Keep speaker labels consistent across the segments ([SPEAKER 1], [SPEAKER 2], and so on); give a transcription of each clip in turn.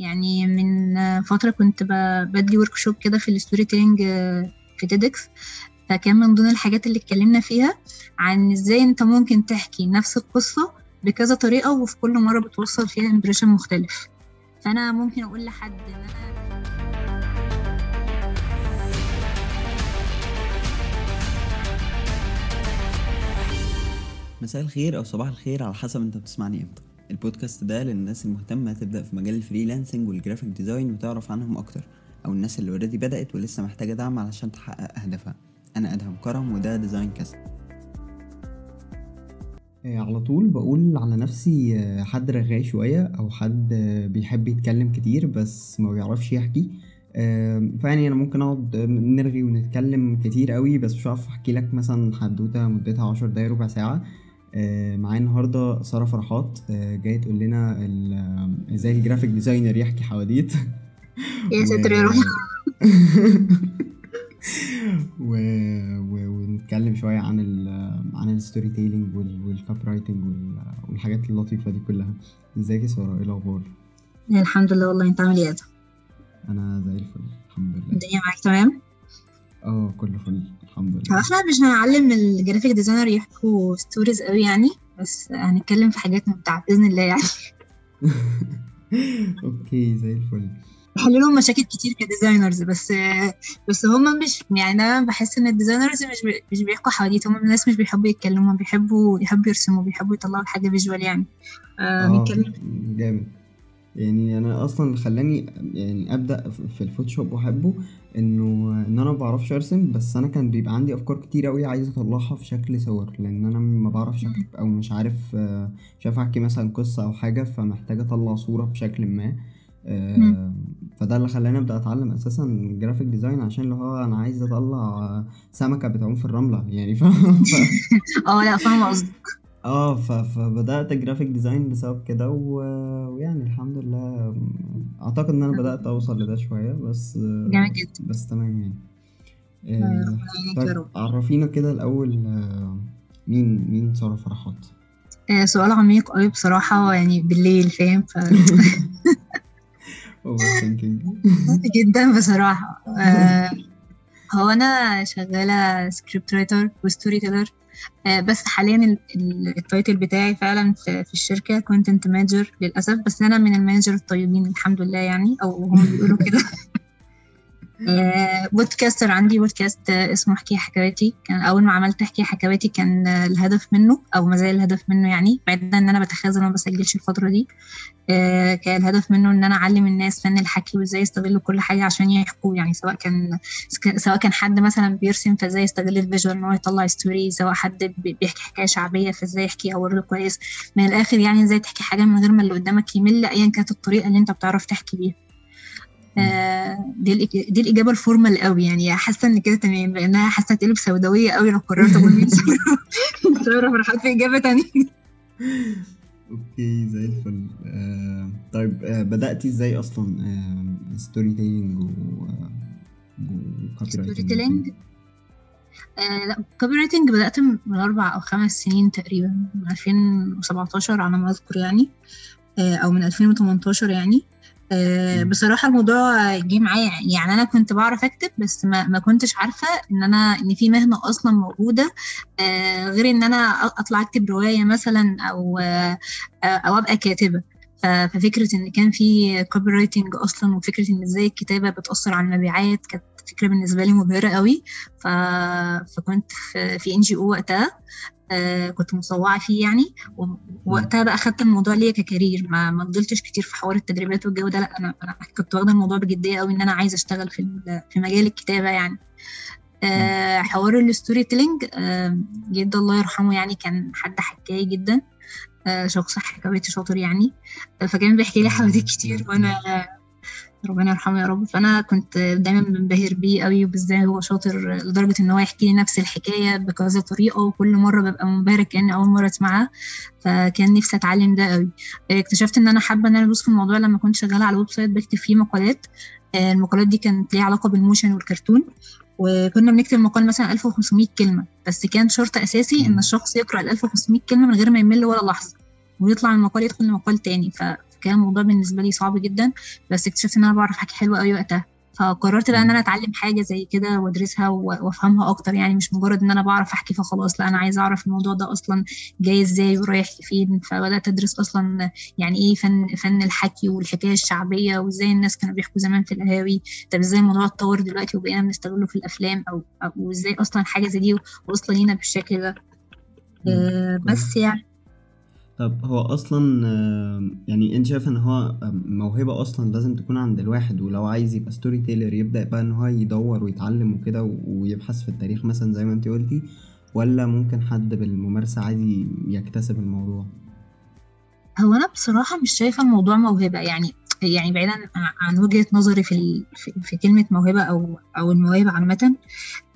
[SPEAKER 1] يعني من فترة كنت بدي workshop كده في ال storytelling في TEDx فكان من ضمن الحاجات اللي اتكلمنا فيها عن إزاي أنت ممكن تحكي نفس القصة بكذا طريقة وفي كل مرة بتوصل فيها impression مختلف. فأنا ممكن أقول لحد إن أنا
[SPEAKER 2] مساء الخير أو صباح الخير على حسب أنت بتسمعني إمتى. البودكاست ده للناس المهتمة تبدأ في مجال ال freelancing وال graphic design وتعرف عنهم أكتر أو الناس اللي already بدأت ولسه محتاجة دعم علشان تحقق أهدافها. أنا أدهم كرم وده Design Cast
[SPEAKER 3] آه، على طول بقول على نفسي آه، حد رغاي شوية أو حد آه، بيحب يتكلم كتير بس ما بيعرفش يحكي. فيعني أنا ممكن أقعد نرغي ونتكلم كتير قوي بس مش هعرف أحكي لك مثلا حدوتة مدتها عشر دقايق ربع ساعة. معايا النهاردة سارة فرحات جاية تقول لنا إزاي ال graphic designer يحكي حواديت.
[SPEAKER 1] يا ساتر يا رب
[SPEAKER 3] و... و... ونتكلم شوية عن ال... عن ال storytelling وال... وال copywriting وال... والحاجات اللطيفة دي كلها. ازيك يا سارة؟ إيه الأخبار؟
[SPEAKER 1] الحمد لله والله انت عامل إيه
[SPEAKER 3] أنا زي الفل الحمد لله.
[SPEAKER 1] الدنيا معاك تمام؟
[SPEAKER 3] آه كله فل الحمد لله.
[SPEAKER 1] إحنا مش هنعلم ال graphic designer يحكوا stories قوي يعني بس هنتكلم في حاجات ممتعة بإذن الله يعني.
[SPEAKER 3] okay زي الفل.
[SPEAKER 1] بحل لهم مشاكل كتير ك designers بس بس هم مش يعني أنا بحس إن ال designers مش بي مش بيحكوا حواديت هم الناس مش بيحبوا يتكلموا بيحبوا يحبوا يرسموا بيحبوا يطلعوا حاجة visual يعني.
[SPEAKER 3] آه نتكلم. جامد. يعني أنا أصلا خلاني يعني أبدأ في ال Photoshop وأحبه إنه إن أنا ما بعرفش أرسم بس أنا كان بيبقى عندي أفكار كتير قوي عايز أطلعها في شكل صور لأن أنا ما بعرفش أكتب أو مش عارف مش عارف أحكي مثلا قصة أو حاجة فمحتاج أطلع صورة بشكل ما فده اللي خلاني أبدأ أتعلم أساسا graphic design عشان اللي هو أنا عايز أطلع سمكة بتعوم في الرملة يعني فاهم
[SPEAKER 1] آه لا فاهمة قصدك.
[SPEAKER 3] آه فبدأت graphic design بسبب كده ويعني الحمد لله أعتقد إن أنا بدأت أوصل لده شوية بس
[SPEAKER 1] جدا.
[SPEAKER 3] بس تمام يعني. آه طيب عرفينا كده الأول مين مين سارة فرحات؟
[SPEAKER 1] آه سؤال عميق قوي بصراحة يعني بالليل فاهم؟ ف جدا بصراحة. آه هو أنا شغالة script writer و storyteller بس حاليا ال title بتاعي فعلا في, الشركة content manager للأسف بس أنا من ال manager الطيبين الحمد لله يعني أو هم بيقولوا كده. podcaster عندي بودكاست اسمه احكي حكاواتي. كان أول ما عملت احكي حكاواتي كان الهدف منه أو ما زال الهدف منه يعني بعيدا إن أنا بتخاذل وما بسجلش الفترة دي. كان الهدف منه إن أنا أعلم الناس فن الحكي وإزاي يستغلوا كل حاجة عشان يحكوا يعني سواء كان سواء كان حد مثلا بيرسم فإزاي يستغل ال visual إن هو يطلع story سواء حد بيحكي حكاية شعبية فإزاي يحكيها ورده كويس. من الآخر يعني إزاي تحكي حاجة من غير ما اللي قدامك يمل ايا كانت الطريقة اللي أنت بتعرف تحكي بيها. دي دي الإجابة ال formal قوي يعني حاسة إن كده تمام لأنها حاسة تقلب سوداوية قوي لو قررت أقول مين ساره فرحات في إجابة تانية.
[SPEAKER 3] okay زي الفل. آه طيب آه بدأتي إزاي أصلا؟ آه storytelling و
[SPEAKER 1] storytelling آه لا copywriting بدأت من أربع أو خمس سنين تقريبا من 2017 على ما أذكر يعني آه أو من 2018 يعني. بصراحة الموضوع جه معايا يعني أنا كنت بعرف أكتب بس ما, ما كنتش عارفة إن أنا إن في مهنة أصلا موجودة أه غير إن أنا أطلع أكتب رواية مثلا أو أه أو أبقى كاتبة. ففكرة إن كان في copywriting أصلا وفكرة إن إزاي الكتابة بتأثر على المبيعات كانت فكرة بالنسبة لي مبهرة قوي ف... فكنت في NGO وقتها. آه كنت مطحونة فيه يعني. ووقتها بقى خدت الموضوع ليا ك career. ما ما فضلتش كتير في حوار التدريبات والجو ده. لا أنا أنا كنت واخدة الموضوع بجدية قوي إن أنا عايزة أشتغل في في مجال الكتابة يعني. آه حوار ال storytelling آه جد الله يرحمه يعني كان حد حكاء جدا. آه شخص حكاويتي شاطر يعني. فكان بيحكي لي حواديت كتير وأنا ربنا يرحمه يا رب. فأنا كنت دايما بنبهر بيه قوي وبالذات هو شاطر لدرجة إن هو يحكي لي نفس الحكاية بكذا طريقة وكل مرة ببقى منبهره كأني أول مرة أسمعها. فكان نفسي أتعلم ده قوي. اكتشفت إن أنا حابة إن أنا أدوس في الموضوع لما كنت شغالة على ال website بكتب فيه مقالات. المقالات دي كانت ليها علاقة بال motion والكرتون. وكنا بنكتب مقال مثلا 1500 كلمة. بس كان شرط أساسي إن الشخص يقرأ ال 1500 كلمة من غير ما يمل ولا لحظة. ويطلع من المقال يدخل لمقال تاني. ف كان الموضوع بالنسبة لي صعب جدا بس اكتشفت إن أنا بعرف احكي حلو قوي وقتها. فقررت بقى إن أنا أتعلم حاجة زي كده وأدرسها وأفهمها أكتر يعني مش مجرد إن أنا بعرف أحكي فخلاص لأ أنا عايزه أعرف الموضوع ده أصلا جاي إزاي ورايح فين فبدأت أدرس أصلا يعني إيه فن فن الحكي والحكاية الشعبية وإزاي الناس كانوا بيحكوا زمان في القهاوي. طب إزاي الموضوع اتطور دلوقتي وبقينا بنستغله في الأفلام أو أو إزاي أصلا حاجة زي دي واصلة لينا بالشكل ده. آه بس يعني
[SPEAKER 3] طب هو أصلا يعني أنت شايف إن هو موهبة أصلا لازم تكون عند الواحد ولو عايز يبقى storyteller يبدأ بقى إن هو يدور ويتعلم وكده ويبحث في التاريخ مثلا زي ما أنت قلتي ولا ممكن حد بالممارسة عادي يكتسب الموضوع؟
[SPEAKER 1] هو أنا بصراحة مش شايفة الموضوع موهبة يعني يعني بعيدا عن وجهة نظري في في كلمة موهبة أو أو المواهب عامة.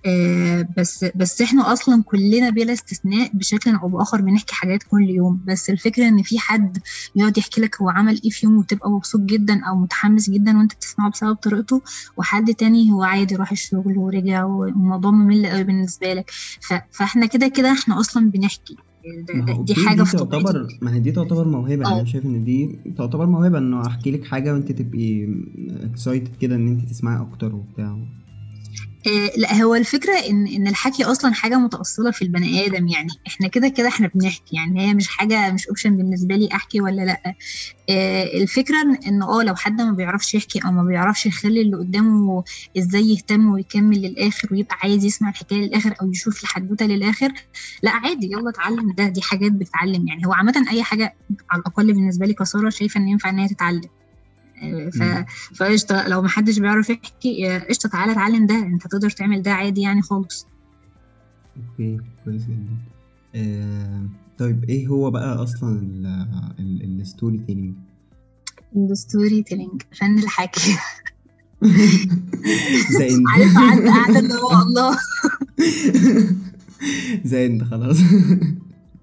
[SPEAKER 1] آه بس بس إحنا أصلا كلنا بلا استثناء بشكل أو بآخر بنحكي حاجات كل يوم. بس الفكرة إن في حد يقعد يحكي لك هو عمل إيه في يوم وتبقى مبسوط جدا أو متحمس جدا وأنت بتسمعه بسبب طريقته وحد تاني هو عادي راح الشغل ورجع والموضوع ممل قوي بالنسبة لك. فاحنا كده كده إحنا أصلا بنحكي.
[SPEAKER 3] دي حاجة دي تعتبر ما هي دي تعتبر موهبة. أنا شايف إن دي تعتبر موهبة إنه أحكي لك حاجة وأنت تبقي excited كده إن أنت تسمعي أكتر وبتاع.
[SPEAKER 1] آه لا هو الفكرة إن إن الحكي أصلا حاجة متأصلة في البني آدم يعني إحنا كده كده إحنا بنحكي يعني هي مش حاجة مش option بالنسبة لي أحكي ولا لأ. آه الفكرة إن أه لو حد ما بيعرفش يحكي أو ما بيعرفش يخلي اللي قدامه إزاي يهتم ويكمل للآخر ويبقى عايز يسمع الحكاية للآخر أو يشوف الحدوتة للآخر لا عادي يلا اتعلم ده دي حاجات بتتعلم. يعني هو عامة أي حاجة على الأقل بالنسبة لي كسارة شايفة إن ينفع إن هي تتعلم. ف... فقشطة لو ما حدش بيعرف يحكي قشطة تعالى اتعلم ده انت تقدر تعمل ده عادي يعني خالص.
[SPEAKER 3] okay كويس جدا. آه... طيب إيه هو بقى أصلا ال storytelling
[SPEAKER 1] ال storytelling فن الحكي.
[SPEAKER 3] زي انت
[SPEAKER 1] عارف قعدت قاعدة اللي هو الله.
[SPEAKER 3] زي انت خلاص.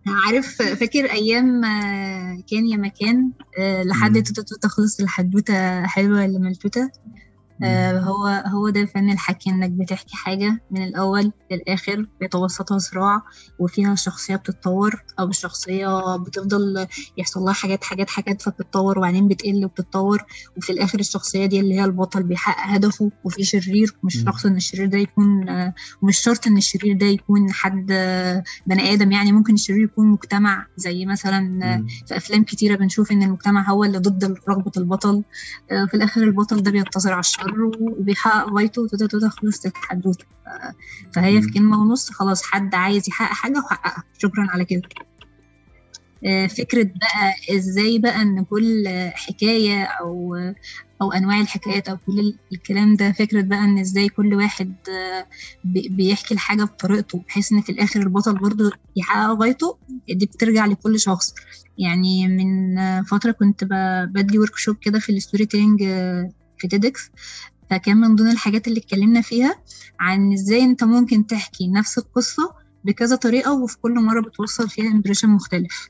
[SPEAKER 1] عارف فاكر أيام كان يا مكان لحد توتا توتا خلص الحدوته حلوة اللي ملتوته آه هو هو ده فن الحكي إنك بتحكي حاجة من الأول للآخر بيتوسطها صراع وفيها الشخصيه بتتطور أو الشخصيه بتفضل يحصل لها حاجات حاجات حاجات فبتتطور وبعدين بتقل وبتتطور وفي الآخر الشخصية دي اللي هي البطل بيحقق هدفه وفي شرير مش شرط إن الشرير ده يكون آه ومش شرط إن الشرير ده يكون حد آه بني آدم يعني ممكن الشرير يكون مجتمع زي مثلا في أفلام كتيرة بنشوف إن المجتمع هو اللي ضد رغبة البطل في الآخر البطل ده بينتصر على الشر وبيحقق غايته وتوتا توتا خلصت الحدوته فهي في كلمة ونص خلاص حد عايز يحقق حاجة وحققها. شكرا على كده. فكرة بقى إزاي بقى إن كل حكاية أو أو أنواع الحكايات أو كل الكلام ده فكرة بقى إن إزاي كل واحد بيحكي الحاجة بطريقته بحيث إن في الآخر البطل برضه يحقق غايته دي بترجع لكل شخص. يعني من فترة كنت بدي workshop كده في ال storytelling في تيدكس فكان من ضمن الحاجات اللي اتكلمنا فيها عن إزاي أنت ممكن تحكي نفس القصة بكذا طريقة وفي كل مرة بتوصل فيها impression مختلف.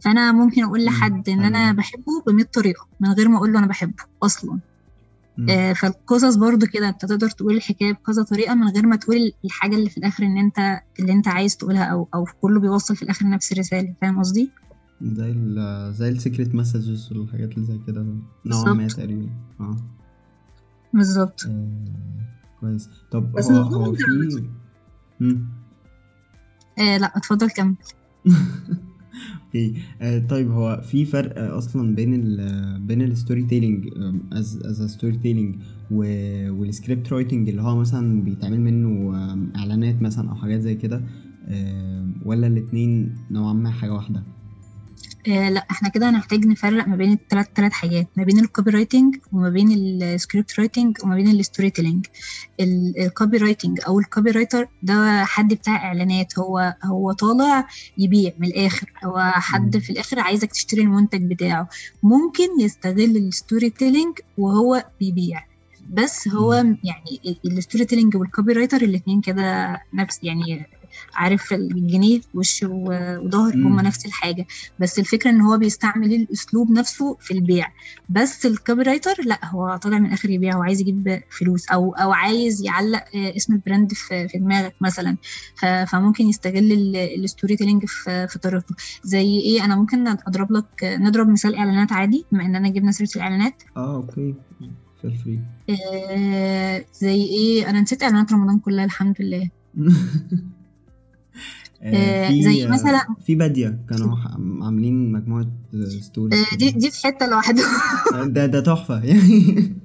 [SPEAKER 1] فأنا ممكن أقول لحد إن أنا بحبه ب طريقة من غير ما أقول له أنا بحبه أصلا. آه فالقصص برضو كده أنت تقدر تقول الحكاية بكذا طريقة من غير ما تقول الحاجة اللي في الآخر إن أنت اللي أنت عايز تقولها أو أو كله بيوصل في الآخر نفس الرسالة. فاهم قصدي؟
[SPEAKER 3] زي ال زي ال secret messages والحاجات اللي زي كده نوعا ما تقريبا. آه.
[SPEAKER 1] بالظبط.
[SPEAKER 3] آه، كويس. طب هو هو في
[SPEAKER 1] آه لا اتفضل كمل.
[SPEAKER 3] okay. آه طيب هو في فرق أصلا بين ال بين ال storytelling as as storytelling وال script writing اللي هو مثلا بيتعمل منه إعلانات مثلا أو حاجات زي كده آه ولا الاتنين نوعا ما حاجة واحدة؟
[SPEAKER 1] آه لا إحنا كده هنحتاج نفرق ما بين الثلاث ثلاث حاجات ما بين ال copywriting وما بين ال script writing وما بين ال storytelling ال copywriting أو ال copywriter ده حد بتاع إعلانات هو هو طالع يبيع من الآخر هو حد في الآخر عايزك تشتري المنتج بتاعه. ممكن يستغل ال storytelling وهو بيبيع بس هو يعني ال storytelling وال copywriter الاثنين كده نفس يعني عارف الجنيه وش وظهر. هما نفس الحاجة. بس الفكرة إن هو بيستعمل الأسلوب نفسه في البيع. بس ال copywriter لا هو طالع من الآخر يبيع وعايز يجيب فلوس أو أو عايز يعلق آه، اسم ال brand في دماغك مثلا. فممكن يستغل ال- ال storytelling في طريقته. زي إيه أنا ممكن أضرب لك نضرب مثال إعلانات عادي بما إننا جبنا
[SPEAKER 3] سيرة الإعلانات. آه okay.
[SPEAKER 1] آه زي إيه أنا نسيت إعلانات رمضان كلها الحمد لله.
[SPEAKER 3] في
[SPEAKER 1] زي مثلا-
[SPEAKER 3] في بادية كانوا عاملين مجموعة ستوريز
[SPEAKER 1] آه دي دي في حتة لوحده.
[SPEAKER 3] ده ده تحفة. يعني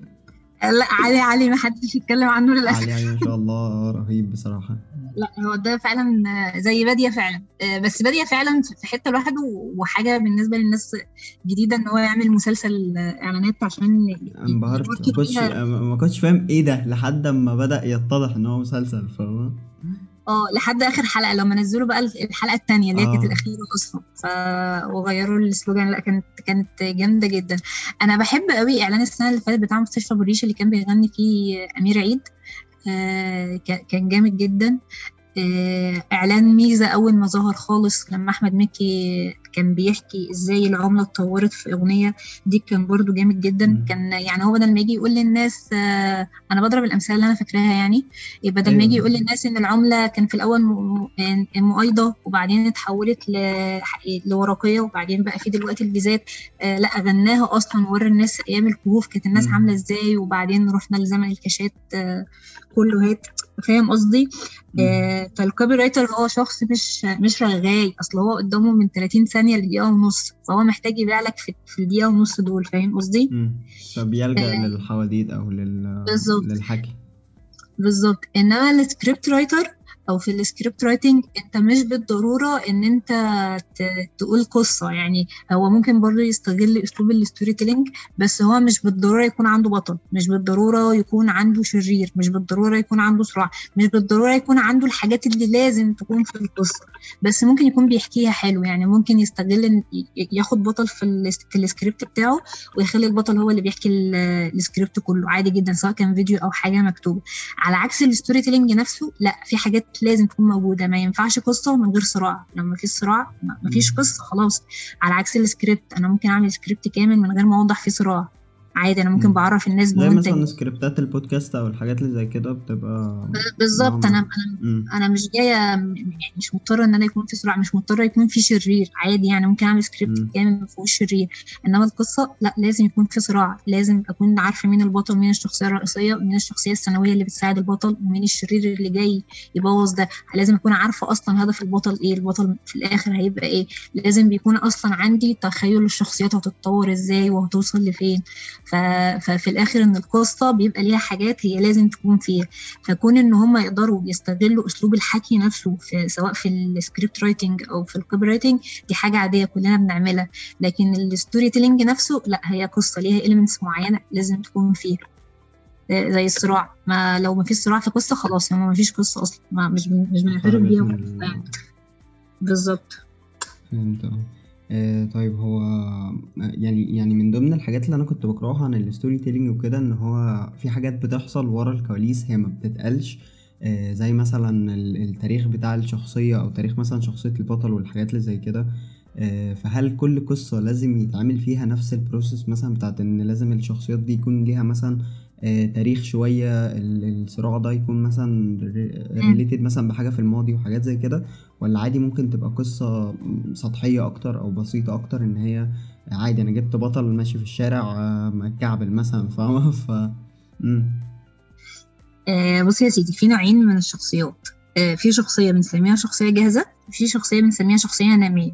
[SPEAKER 1] لا علي علي ما حدش يتكلم عنه للأسف.
[SPEAKER 3] علي علي ما شاء الله رهيب بصراحة.
[SPEAKER 1] لا هو ده فعلا آه، زي بادية فعلا. آه، بس بادية فعلا في حتة لوحده وحاجة بالنسبة للناس جديدة إن هو يعمل مسلسل آه، إعلانات عشان
[SPEAKER 3] انبهرت. ما كنتش
[SPEAKER 1] فيها-
[SPEAKER 3] ما كنتش فاهم إيه ده لحد ما بدأ يتضح إن هو مسلسل فاهمة؟
[SPEAKER 1] آه لحد آخر حلقة لما نزلوا بقى الحلقة التانية اللي هي كانت
[SPEAKER 3] آه.
[SPEAKER 1] الأخيرة أصلا. ف... وغيروا السلوجان لا كانت كانت جامدة جدا. أنا بحب قوي إعلان السنة اللي فاتت بتاع مستشفى بوريش اللي كان بيغني فيه أمير عيد. آه كان جامد جدا. آه، إعلان ميزة أول ما ظهر خالص لما أحمد مكي كان بيحكي إزاي العملة اتطورت في اغنيه دي كان برضو جامد جدا
[SPEAKER 3] مم.
[SPEAKER 1] كان يعني هو بدل ما يجي يقول للناس آه، أنا بضرب الامثال اللي أنا فاكراها يعني بدل ما
[SPEAKER 3] أيوة.
[SPEAKER 1] يجي يقول للناس إن العملة كان في الأول م- م- مقايضة وبعدين اتحولت لورقية وبعدين بقى في دلوقتي الفيزات آه، لغيناها أصلا وورى الناس أيام الكهوف كانت الناس
[SPEAKER 3] مم.
[SPEAKER 1] عاملة إزاي وبعدين رحنا لزمن الكاشات آه، كله هات فاهم قصدي آه، فال copywriter هو شخص مش مش رغاي أصل هو قدامه من 30 ثانية لدقيقه ونص فهو محتاج يبيع لك في, في الدقيقة ونص دول فاهم قصدي
[SPEAKER 3] مم. فبيلجأ
[SPEAKER 1] آه،
[SPEAKER 3] للحواديت أو لل
[SPEAKER 1] بالظبط.
[SPEAKER 3] للحكي
[SPEAKER 1] بالظبط إنما ال script writer أو في ال script writing أنت مش بالضرورة إن أنت تقول قصة. يعني هو ممكن برضه يستغل أسلوب ال storytelling بس هو مش بالضرورة يكون عنده بطل. مش بالضرورة يكون عنده شرير. مش بالضرورة يكون عنده صراع. مش بالضرورة يكون عنده الحاجات اللي لازم تكون في القصة. بس ممكن يكون بيحكيها حلو. يعني ممكن يستغل ياخد بطل في في السكريبت بتاعه ويخلي البطل هو اللي بيحكي ال- السكريبت كله عادي جدا سواء كان فيديو أو حاجة مكتوبة. على عكس ال storytelling نفسه لأ في حاجات لازم تكون موجودة ما ينفعش قصة من غير صراع. لما فيش صراع ما فيش. قصة خلاص. على عكس السكريبت أنا ممكن أعمل سكريبت كامل من غير ما أوضح فيه صراع. عادي أنا ممكن
[SPEAKER 3] مم.
[SPEAKER 1] بعرف الناس
[SPEAKER 3] زي مثلا
[SPEAKER 1] بمنتج
[SPEAKER 3] سكريبتات البودكاست أو الحاجات اللي زي كده بتبقى
[SPEAKER 1] بالظبط أنا.
[SPEAKER 3] أنا.
[SPEAKER 1] أنا مش جاية يعني مش مضطرة إن أنا يكون في صراع مش مضطرة يكون في شرير عادي يعني ممكن أعمل سكريبت. كامل ما فيهوش شرير إنما القصة لا لازم يكون في صراع لازم أكون عارفة مين البطل مين الشخصية الرئيسية ومين الشخصية الثانوية اللي بتساعد البطل ومين الشرير اللي جاي يبوظ ده لازم أكون عارفة أصلا هدف البطل إيه البطل في الآخر هيبقى إيه لازم بيكون أصلا عندي تخيل الشخصيات هتتطور إزاي وهتوصل لفين. ففي الآخر إن القصة بيبقى ليها حاجات هي لازم تكون فيها. فكون إن هم يقدروا يستغلوا أسلوب الحكي نفسه في سواء في ال script writing أو في ال copywriting دي حاجة عادية كلنا بنعملها. لكن ال storytelling نفسه لا هي قصة ليها elements معينة لازم تكون فيها. زي الصراع. ما لو ما فيش صراع في قصة خلاص ما فيش قصة أصلا. ما مش مش بنعترف بيها. يعني. بالظبط.
[SPEAKER 3] آه، طيب هو يعني يعني من ضمن الحاجات اللي أنا كنت بقراها عن ال storytelling وكده إن هو في حاجات بتحصل ورا الكواليس هي ما بتتقالش. آه، زي مثلا ال- التاريخ بتاع الشخصية أو تاريخ مثلا شخصية البطل والحاجات اللي زي كده. آه، فهل كل قصة لازم يتعمل فيها نفس ال process مثلا بتاعت إن لازم الشخصيات دي يكون ليها مثلا آه، تاريخ شوية ال- الصراع ده يكون مثلا related مثلا بحاجة في الماضي وحاجات زي كده ولا عادي ممكن تبقى قصة سطحية أكتر أو بسيطة أكتر إن هي عادي أنا جبت بطل ماشي في الشارع آه، متكعبل مثلا فاهمة؟ ف.
[SPEAKER 1] آه بص يا سيدي في نوعين من الشخصيات. آه في شخصية بنسميها شخصية جاهزة وفي شخصية بنسميها شخصية نامية.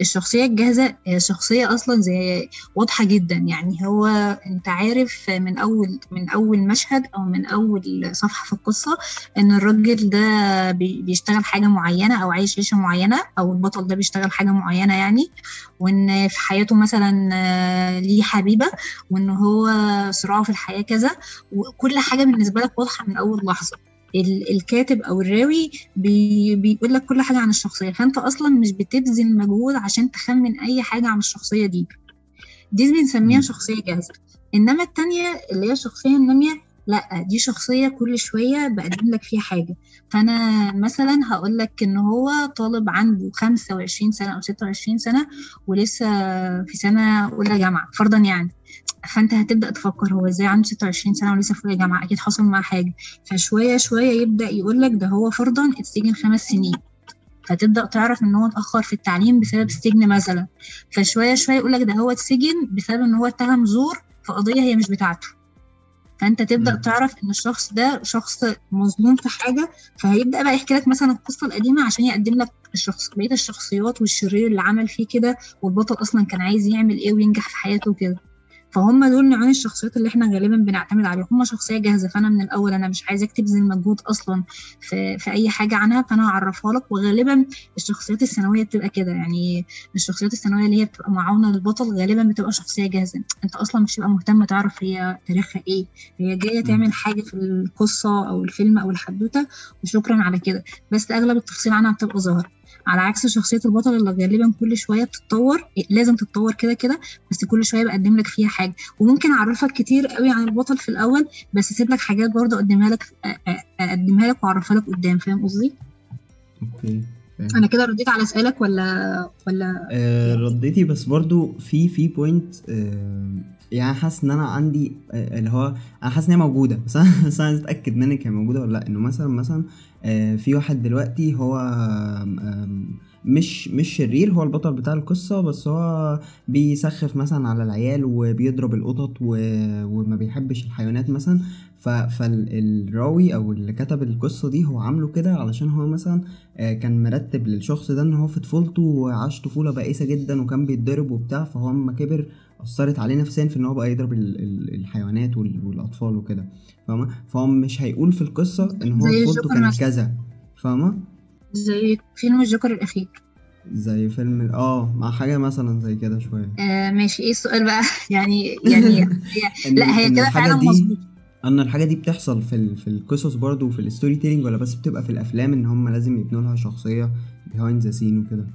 [SPEAKER 1] الشخصية الجاهزة هي شخصية أصلا زي واضحة جدا يعني هو أنت عارف من أول من أول مشهد أو من أول صفحة في القصة إن الراجل ده بي- بيشتغل حاجة معينة أو عايش عيشة معينة أو البطل ده بيشتغل حاجة معينة يعني وإن في حياته مثلا آه، ليه حبيبة وإن هو صراعه في الحياة كذا وكل حاجة بالنسبة لك واضحة من أول لحظة. الكاتب أو الراوي بي بيقول لك كل حاجة عن الشخصية. فأنت أصلا مش بتبذل مجهود عشان تخمن أي حاجة عن الشخصية دي. دي بنسميها. شخصية جاهزه إنما التانية اللي هي الشخصيه النامية لأ دي شخصية كل شوية بقدم لك فيها حاجة. فأنا مثلا هقول لك إن هو طالب عنده 25 سنة أو 26 سنة ولسه في سنة أولى جامعة فرضا يعني. فانت هتبدأ تفكر هو إزاي عنده 26 سنة ولسه في اولى جامعه أكيد حصل معاه حاجة. فشوية شوية يبدأ يقول لك ده هو فرضا اتسجن خمس سنين. فتبدأ تعرف إن هو اتأخر في التعليم بسبب السجن مثلا. فشوية شوية يقول لك ده هو اتسجن بسبب إن هو اتهم زور في قضية هي مش بتاعته. فأنت تبدأ
[SPEAKER 3] مم.
[SPEAKER 1] تعرف إن الشخص ده شخص مظلوم في حاجة فهيبدأ بقى يحكي لك مثلا القصة القديمة عشان يقدم لك الشخص بقية الشخصيات والشرير اللي عمل فيه كده والبطل أصلا كان عايز يعمل إيه وينجح في حياته وكده. فهم دول نوعين الشخصيات اللي إحنا غالبا بنعتمد عليهم. هم شخصية جاهزة فأنا من الأول أنا مش عايزاك تبذل مجهود أصلا في, في أي حاجة عنها فأنا هعرفها لك. وغالبا الشخصيات الثانوية بتبقى كده. يعني الشخصيات الثانوية اللي هي بتبقى معاونة للبطل غالبا بتبقى شخصية جاهزة. أنت أصلا مش تبقى مهتم تعرف هي تاريخها إيه. هي جاية تعمل حاجة في القصة أو الفيلم أو الحدوتة وشكرا على كده. بس أغلب التفاصيل عنها بتبقى ظاهرة. على عكس شخصية البطل اللي غالبا كل شوية بتتطور لازم تتطور كده كده بس كل شوية بقدم لك فيها حاجة. وممكن أعرفك كتير قوي عن البطل في الأول بس اسيب لك حاجات برضه أقدمها لك أقدمها لك وأعرفها لك قدام. فاهم قصدي؟
[SPEAKER 3] okay.
[SPEAKER 1] أنا كده رديت على سؤالك ولا ولا؟
[SPEAKER 3] آه رديتي بس برضو في في point آه يعني حاسس إن أنا عندي آه اللي هو أنا حاسس إن هي موجودة بس أنا بس أنا عايز اتاكد منك هي موجودة ولا لأ. إنه مثلا مثلا في واحد دلوقتي هو مش مش شرير هو البطل بتاع القصة بس هو بيسخف مثلا على العيال وبيضرب القطط. وما بيحبش الحيوانات مثلا. فالراوي أو اللي كتب القصة دي هو عامله كده علشان هو مثلا آه، كان مرتب للشخص ده إن هو في طفولته عاش طفولة بائسة جدا وكان بيتضرب وبتاع فهو أما كبر أثرت عليه نفسيا في إن هو بقى يضرب ال... ال... الحيوانات وال... والأطفال وكده فاهمة؟ فهو مش هيقول في القصة إن هو طفولته كانت
[SPEAKER 1] مثلا.
[SPEAKER 3] كذا فاهمة؟
[SPEAKER 1] زي فيلم الجوكر الأخير.
[SPEAKER 3] زي فيلم آه مع حاجة مثلا زي كده شوية.
[SPEAKER 1] آه ماشي. إيه السؤال بقى؟ يعني يعني هي لا هي كده فعلا مظبوط.
[SPEAKER 3] إن الحاجة دي بتحصل في ال... في القصص برضو وفي ال storytelling ولا بس بتبقى في الأفلام إن هم لازم يبنوا لها شخصية behind the scenes وكده؟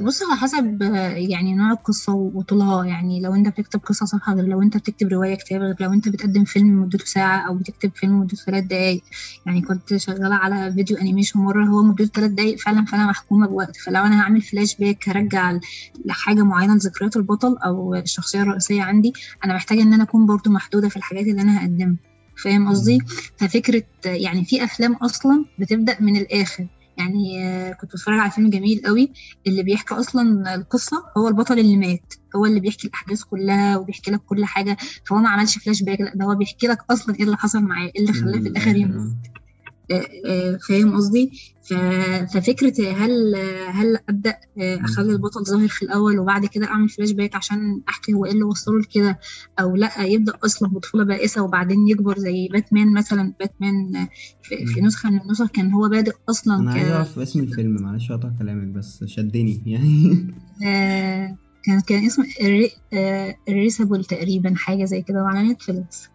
[SPEAKER 1] بص على حسب آه، يعني نوع القصة وطولها. يعني لو انت بتكتب قصة صفحة غير لو انت بتكتب رواية كتاب غير لو انت بتقدم فيلم مدته ساعة أو بتكتب فيلم مدته ثلاث دقايق. يعني كنت شغالة على فيديو animation مرة هو مدته ثلاث دقايق فعلا فأنا محكومة بوقت. فلو أنا هعمل فلاش باك هرجع لحاجة معينة لذكريات البطل أو الشخصية الرئيسية عندي أنا محتاجة إن أنا أكون برضو محدودة في الحاجات اللي أنا هقدمها. فاهم قصدي؟ ففكرة يعني في أفلام أصلا بتبدأ من الآخر. يعني كنت بتفرج على فيلم جميل قوي اللي بيحكي أصلا القصة هو البطل اللي مات هو اللي بيحكي الأحداث كلها وبيحكي لك كل حاجة فهو ما عملش فلاش باك لا ده هو بيحكي لك أصلا إيه اللي حصل معاه إيه اللي خلاه في الآخر يموت. فاهم قصدي؟ ف- ففكرة هل هل أبدأ آه، أخلي البطل ظاهر في الأول وبعد كده أعمل فلاش باك عشان أحكي هو إيه اللي وصله لكده؟ أو لأ يبدأ أصلا بطفولة بائسة وبعدين يكبر زي باتمان مثلا. باتمان آه، في, في
[SPEAKER 3] مم.
[SPEAKER 1] نسخة من النسخ كان هو بادئ أصلا
[SPEAKER 3] أنا عايز أعرف اسم الفيلم معلش اقطع كلامك بس شدني. يعني
[SPEAKER 1] آه، كان كان اسمه ريسابل تقريبا حاجة زي كده وعلى نتفليكس.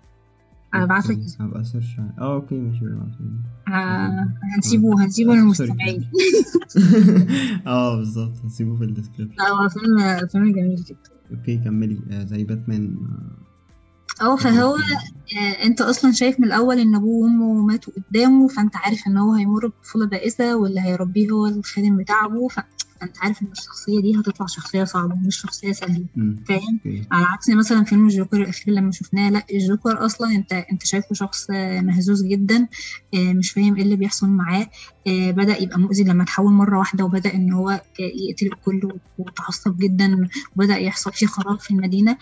[SPEAKER 1] هبعت لك
[SPEAKER 3] هبقى search. آه okay ماشي ابعتهولي.
[SPEAKER 1] ه- هنسيبه هنسيبه
[SPEAKER 3] آه،
[SPEAKER 1] للمستمعين
[SPEAKER 3] آه بالظبط هسيبه في ال
[SPEAKER 1] description هو فيلم فيلم جميل جدا.
[SPEAKER 3] okay كملي. آه زي باتمان.
[SPEAKER 1] آه فهو آه، انت أصلا شايف من الأول إن أبوه وأمه ماتوا قدامه فأنت عارف إن هو هيمر بطفوله بائسة واللي هيربيه هو الخادم بتاع أبوه فانت عارف إن الشخصية دي هتطلع شخصية صعبة مش شخصية سهله فاهم؟ على عكس مثلا فيلم الجوكر الأخير لما شفناه لا الجوكر أصلا أنت أنت شايفه شخص آه، مهزوز جدا آه، مش فاهم إيه اللي بيحصل معاه آه، بدأ يبقى مؤذي لما تحول مرة واحدة وبدأ إن هو آه، يقتل الكل وتعصب جدا وبدأ يحصل فيه خراب في المدينة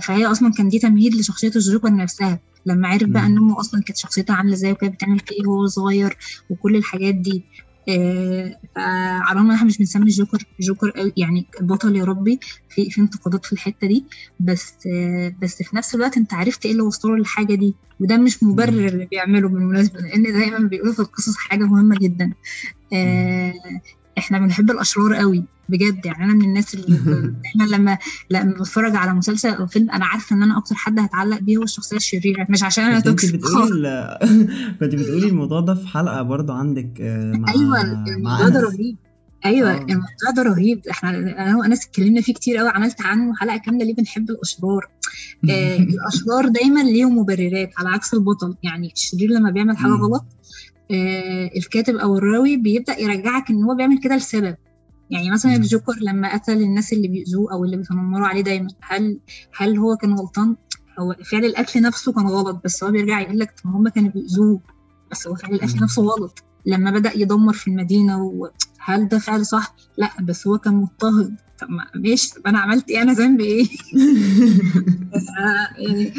[SPEAKER 1] فهي أصلا كان دي تمهيد لشخصية الجوكر نفسها. لما عرف بقى. إن أمه أصلا كانت شخصيتها عاملة إزاي وكانت بتعمل فيه إيه وهو صغير وكل الحاجات دي آه، فعلى الرغم إن إحنا مش بنسمي الجوكر جوكر يعني البطل يا ربي في في انتقادات في الحتة دي بس آه، بس في نفس الوقت أنت عرفت إيه اللي وصله للحاجه دي وده مش مبرر اللي بيعمله بالمناسبة لأن دايما بيقولوا في القصص حاجة مهمة جدا آه، إحنا بنحب الاشرار قوي بجد. يعني أنا من الناس اللي دايما لما لما بتفرج على مسلسل أو فيلم أنا عارفة إن أنا أكتر حد هتعلق بيه هو الشخصية الشريرة مش عشان
[SPEAKER 3] أنا
[SPEAKER 1] توكسيك
[SPEAKER 3] بتقولي كنت بتقولي الموضوع ده في حلقة برضو عندك آه، مع أيوه
[SPEAKER 1] الموضوع ده رهيب. أيوه
[SPEAKER 3] آه.
[SPEAKER 1] الموضوع ده رهيب. إحنا أنا وأنس اتكلمنا فيه كتير قوي عملت عنه حلقة كاملة ليه بنحب الاشرار آه الاشرار دايما ليهم مبررات على عكس البطل. يعني الشرير لما بيعمل
[SPEAKER 3] حاجة.
[SPEAKER 1] غلط الكاتب أو الراوي بيبدأ يرجعك إن هو بيعمل كده لسبب يعني مثلا. الجوكر لما قتل الناس اللي بيأذوه أو اللي بيتنمروا عليه دايما هل هل هو كان غلطان هو فعل القتل نفسه كان غلط بس هو بيرجع يقول لك طب ما هم كانوا بيأذوه بس هو فعل القتل. نفسه غلط لما بدأ يدمر في المدينة وهل ده فعل صح؟ لا بس هو كان مضطهد طب ما ماشي طب أنا عملت إيه أنا ذنبي إيه؟ ف- يعني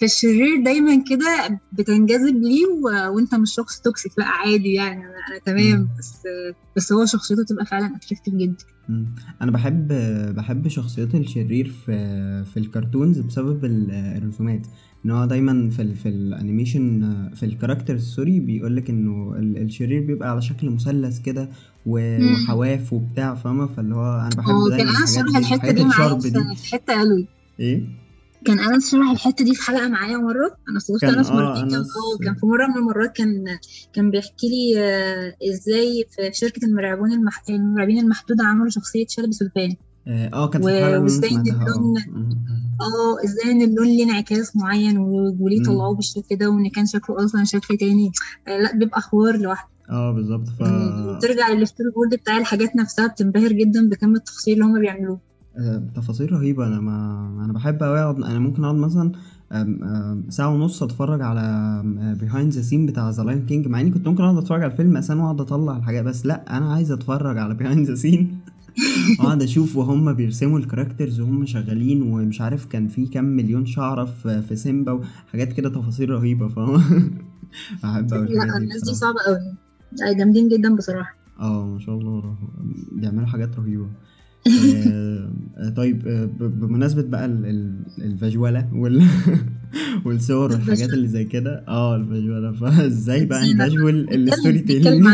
[SPEAKER 1] فالشرير دايما كده بتنجذب ليه و... وأنت مش شخص toxic لأ عادي يعني أنا, تمام. بس بس هو شخصيته تبقى فعلا attractive جدا.
[SPEAKER 3] أنا بحب بحب شخصيات الشرير في في ال cartoons بسبب ال- الرسومات إن هو دايما في ال في ال animation في ال character sorry بيقول لك إنه ال- الشرير بيبقى على شكل مثلث كده. وحواف وبتاع فاهمة؟ فاللي هو أنا بحب
[SPEAKER 1] آه كان
[SPEAKER 3] دايما أنس
[SPEAKER 1] شرح
[SPEAKER 3] الحتة
[SPEAKER 1] دي معايا في حتة قوي
[SPEAKER 3] إيه؟
[SPEAKER 1] كان انس شرح الحتة دي في حلقة معايا مرة. أنا صورت
[SPEAKER 3] كان
[SPEAKER 1] انس مرتين كان
[SPEAKER 3] انس
[SPEAKER 1] آه كان في مرة من المرات كان كان بيحكي لي آه، إزاي في شركة المرعبون المح... المرعبين المحدودة عملوا شخصية شلبي سلطان
[SPEAKER 3] آه آه، كانت اللي أنا
[SPEAKER 1] وإزاي ان
[SPEAKER 3] آه
[SPEAKER 1] اللون
[SPEAKER 3] مم.
[SPEAKER 1] آه إزاي ان اللون ليه انعكاس معين وليه. طلعوه بالشكل ده وإن كان شكله أصلا شكل تاني. آه، لأ بيبقى حوار لوحده.
[SPEAKER 3] آه بالظبط. ف
[SPEAKER 1] ترجع للستوري بورد بتاع الحاجات نفسها بتنبهر جدا بكم التفاصيل اللي هم بيعملوه
[SPEAKER 3] آه، تفاصيل رهيبة. أنا ما أنا بحب أوي أقعد أنا ممكن أقعد مثلا ساعة ونص أتفرج على behind the scene بتاع The Lion King مع إني كنت ممكن أقعد أتفرج على الفيلم أساسا وأقعد أطلع الحاجات بس لأ أنا عايز أتفرج على behind the scene أقعد أشوف وهم بيرسموا ال characters وهم شغالين ومش عارف كان في كام مليون شعرة في في سيمبا وحاجات كده تفاصيل بحب أوي الحاجات
[SPEAKER 1] لا الناس دي صعبة قوي جامدين جدا بصراحة.
[SPEAKER 3] آه ما شاء الله بيعملوا حاجات رهيبة. آه، آه، طيب آه، بمناسبة بقى ال- ال- الفيجوالا وال والصور والحاجات اللي زي كده. آه الفيجوالا فازاي بقى. نفيجوال الستوري تيلينج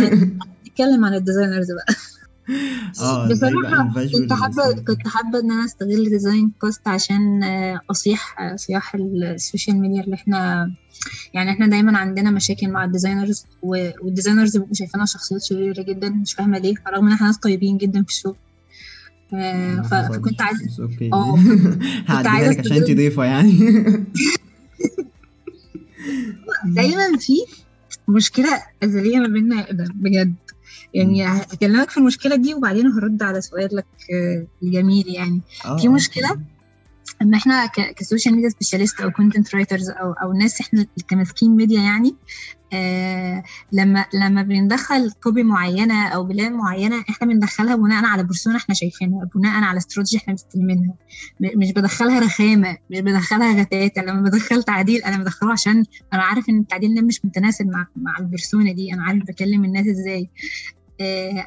[SPEAKER 1] نتكلم عن الديزاينرز بقى. بصراحة
[SPEAKER 3] نفيجوال
[SPEAKER 1] كنت حابة كنت حابة إن أنا أستغل ديزاين بوست عشان آه، أصيح آه، صياح السوشيال ميديا اللي إحنا يعني إحنا دايما عندنا مشاكل مع ال designers وال designers بيبقوا شايفينها شخصيات شريرة جدا مش فاهمة ليه رغم إن إحنا ناس طيبين جدا في الشغل. آه، فكنت okay
[SPEAKER 3] آه.
[SPEAKER 1] عايزة
[SPEAKER 3] لك عشان انت ضيفة يعني.
[SPEAKER 1] دايما في مشكلة أزلية ما بيننا بجد. يعني هكلمك في المشكلة دي وبعدين هرد على سؤالك آه، الجميل يعني.
[SPEAKER 3] آه
[SPEAKER 1] في
[SPEAKER 3] آه،
[SPEAKER 1] مشكلة؟ إن إحنا ك social media specialist أو content writers أو أو ناس إحنا كماسكين ميديا يعني آه لما لما بندخل copy معينة أو plan معينة إحنا بندخلها بناء على persona إحنا شايفينها بناء على استراتيجي إحنا مستلمينها مش بدخلها رخامة مش بدخلها غتاتة لما بدخل تعديل أنا بدخله عشان أنا عارف إن التعديل ده مش متناسب مع مع ال persona دي أنا عارف بكلم الناس إزاي. آه،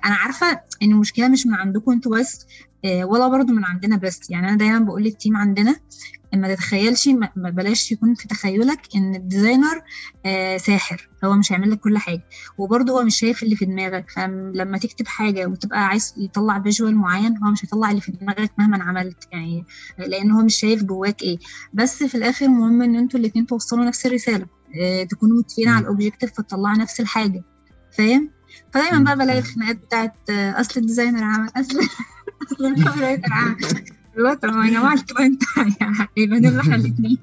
[SPEAKER 1] أنا عارفة إن المشكلة مش من عندكم أنتوا بس آه، ولا برضو من عندنا بس. يعني أنا دايما بقول لل team عندنا ما تتخيلش ما بلاش يكون في تخيلك إن ال designer آه، ساحر. هو مش هيعمل لك كل حاجة. وبرضه هو مش شايف اللي في دماغك. فلما تكتب حاجة وتبقى عايز يطلع visual معين هو مش هيطلع اللي في دماغك مهما عملت. يعني لأن هو مش شايف جواك إيه. بس في الآخر مهم إن أنتوا الاتنين توصلوا نفس الرسالة آه، تكونوا متفقين على.
[SPEAKER 3] ال
[SPEAKER 1] objective فتطلعوا نفس الحاجة. فاهم؟ فدايما. بقى بلاقي الخناقات بتاعت آه، أصل ال designer عمل أصل أصل ال copy عمل لا طب ما يا جماعة ال client هيبان لنا إحنا الاثنين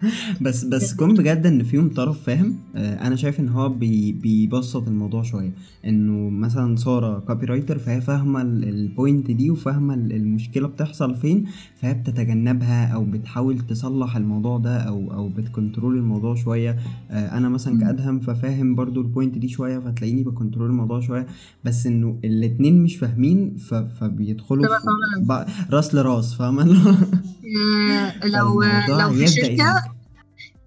[SPEAKER 3] بس بس كون بجد إن فيهم طرف فاهم آه، أنا شايف إن هو بي بيبسط الموضوع شوية. إنه مثلا سارة copywriter فهي فاهمة ال- point دي وفاهمة ال- المشكلة بتحصل فين فهي بتتجنبها أو بتحاول تصلح الموضوع ده أو أو بت control الموضوع شوية. آه، أنا مثلا. كأدهم ففاهم برضو ال point دي شوية فتلاقيني ب control الموضوع شوية. بس إنه الاتنين مش فاهمين فبيدخلوا في راس لراس
[SPEAKER 1] فاهمة لو لو في
[SPEAKER 3] شركة.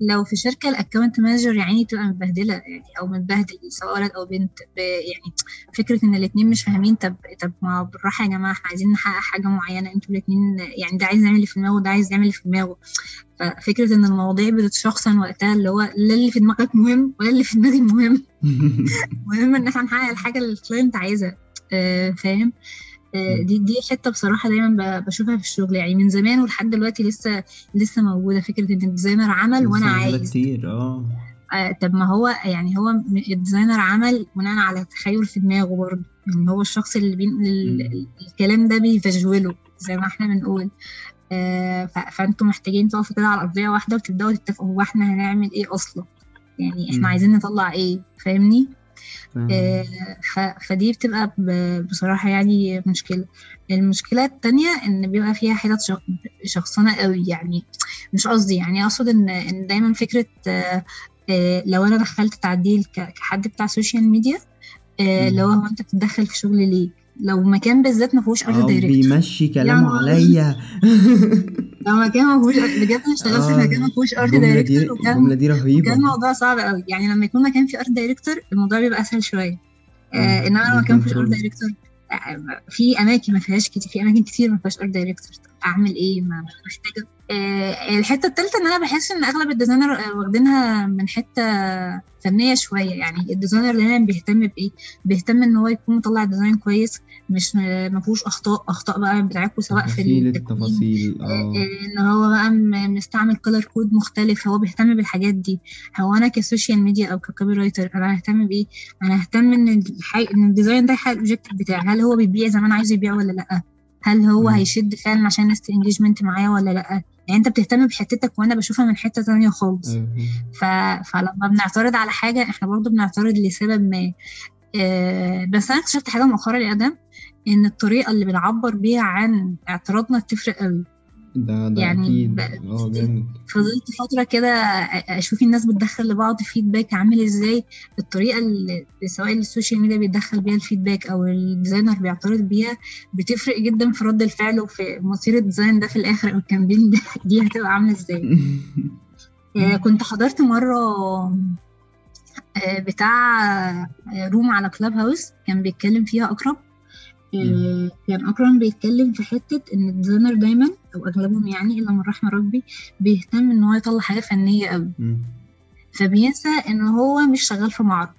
[SPEAKER 1] لو في شركة ال account manager يعني تبقى متبهدلة يعني أو متبهدل سواء ولد أو بنت يعني فكرة إن الاثنين مش فاهمين طب طب ما بالراحة يا جماعة إحنا عايزين نحقق حاجة معينة أنتوا الاثنين يعني ده عايز يعمل اللي في دماغه وده عايز يعمل اللي في دماغه. ففكرة إن المواضيع بتتشخصن وقتها اللي هو لا اللي في دماغك مهم ولا اللي في دماغي مهم. مهم إن إحنا نحقق الحاجة اللي ال client عايزها. آه، فاهم؟ آه،. دي دي حتة بصراحة دايما بشوفها في الشغل. يعني من زمان ولحد دلوقتي لسه لسه موجودة. فكرة إن ال
[SPEAKER 3] designer
[SPEAKER 1] عمل
[SPEAKER 3] وأنا
[SPEAKER 1] عايز.
[SPEAKER 3] كتير آه.
[SPEAKER 1] آه طب ما هو يعني هو ال designer عمل بناء على تخيل في دماغه برضه. يعني هو الشخص اللي بينقل الكلام ده بي visual ه زي ما إحنا بنقول. آه فانتوا محتاجين تقفوا كده على ارضيه واحدة وتبدأوا تتفقوا هو إحنا هنعمل إيه أصلا؟ يعني إحنا. عايزين نطلع إيه؟ فاهمني؟ آه فدي بتبقى بصراحة يعني مشكلة. المشكلة التانية إن بيبقى فيها حتت شخصنة قوي يعني. مش قصدي يعني أقصد إن إن دايما فكرة آه آه لو أنا دخلت تعديل كحد بتاع social media لو هو أنت بتتدخل في شغل ليه؟ لو مكان بالذات ما فيهوش art director
[SPEAKER 3] بيمشي كلامه عليا.
[SPEAKER 1] لو مكان ما فيهوش بجد أنا اشتغلت في مكان ما فيهوش art director
[SPEAKER 3] الجمله دي رهيبة.
[SPEAKER 1] كان الموضوع صعب قوي. يعني لما يكون مكان فيه art director الموضوع بيبقى أسهل شوية. آه إنما لو مكان فيه art director في أماكن ما فيهاش كتير في أماكن كتير ما فيهاش art director أعمل إيه؟ ما محتاجة. آه الحتة الثالثه إن أنا بحس إن أغلب ال designer واخدينها من حتة فنية شوية. يعني ال designer دايما بيهتم بإيه؟ بيهتم إن هو يكون مطلع design كويس مش ما فيهوش أخطاء أخطاء بقى بتاعتكم سواء في
[SPEAKER 3] التفاصيل آه
[SPEAKER 1] إن هو بقى مستعمل color code مختلف هو بيهتم بالحاجات دي. هو أنا ك social media أو ك copywriter أنا ههتم بإيه؟ أنا ههتم إن الحي... إن ال design ده يحقق ال objective بتاعي. هل هو بيبيع زي ما أنا عايز يبيع ولا لأ؟ هل هو م. هيشد فعلا عشان الناس engagement معايا ولا لأ؟ يعني انت بتهتم بحتتك وأنا بشوفها من حتة تانية خالص. ف... فلما بنعترض على حاجة إحنا برضو بنعترض لسبب ما. آه بس أنا اكتشفت حاجة مؤخرا يا آدم إن الطريقة اللي بنعبر بيها عن اعتراضنا بتفرق قوي.
[SPEAKER 3] ده ده يعني أكيد. آه جامد.
[SPEAKER 1] فضلت فترة كده أشوف الناس بتدخل لبعض feedback عامل إزاي الطريقة اللي سواء ال social media بيدخل بيها ال feedback أو ال designer بيعترض بيها بتفرق جدا في رد الفعل وفي مصير ال design ده في الآخر أو ال campaign دي هتبقى عاملة إزاي. كنت حضرت مرة بتاع room على Clubhouse كان بيتكلم فيها اكرم كان أكرم بيتكلم في حتة إن ال designer دايما أو أغلبهم يعني إلا من رحم ربي بيهتم إن هو يطلع حاجة فنية قوي. فبينسى إن هو مش شغال في معرض.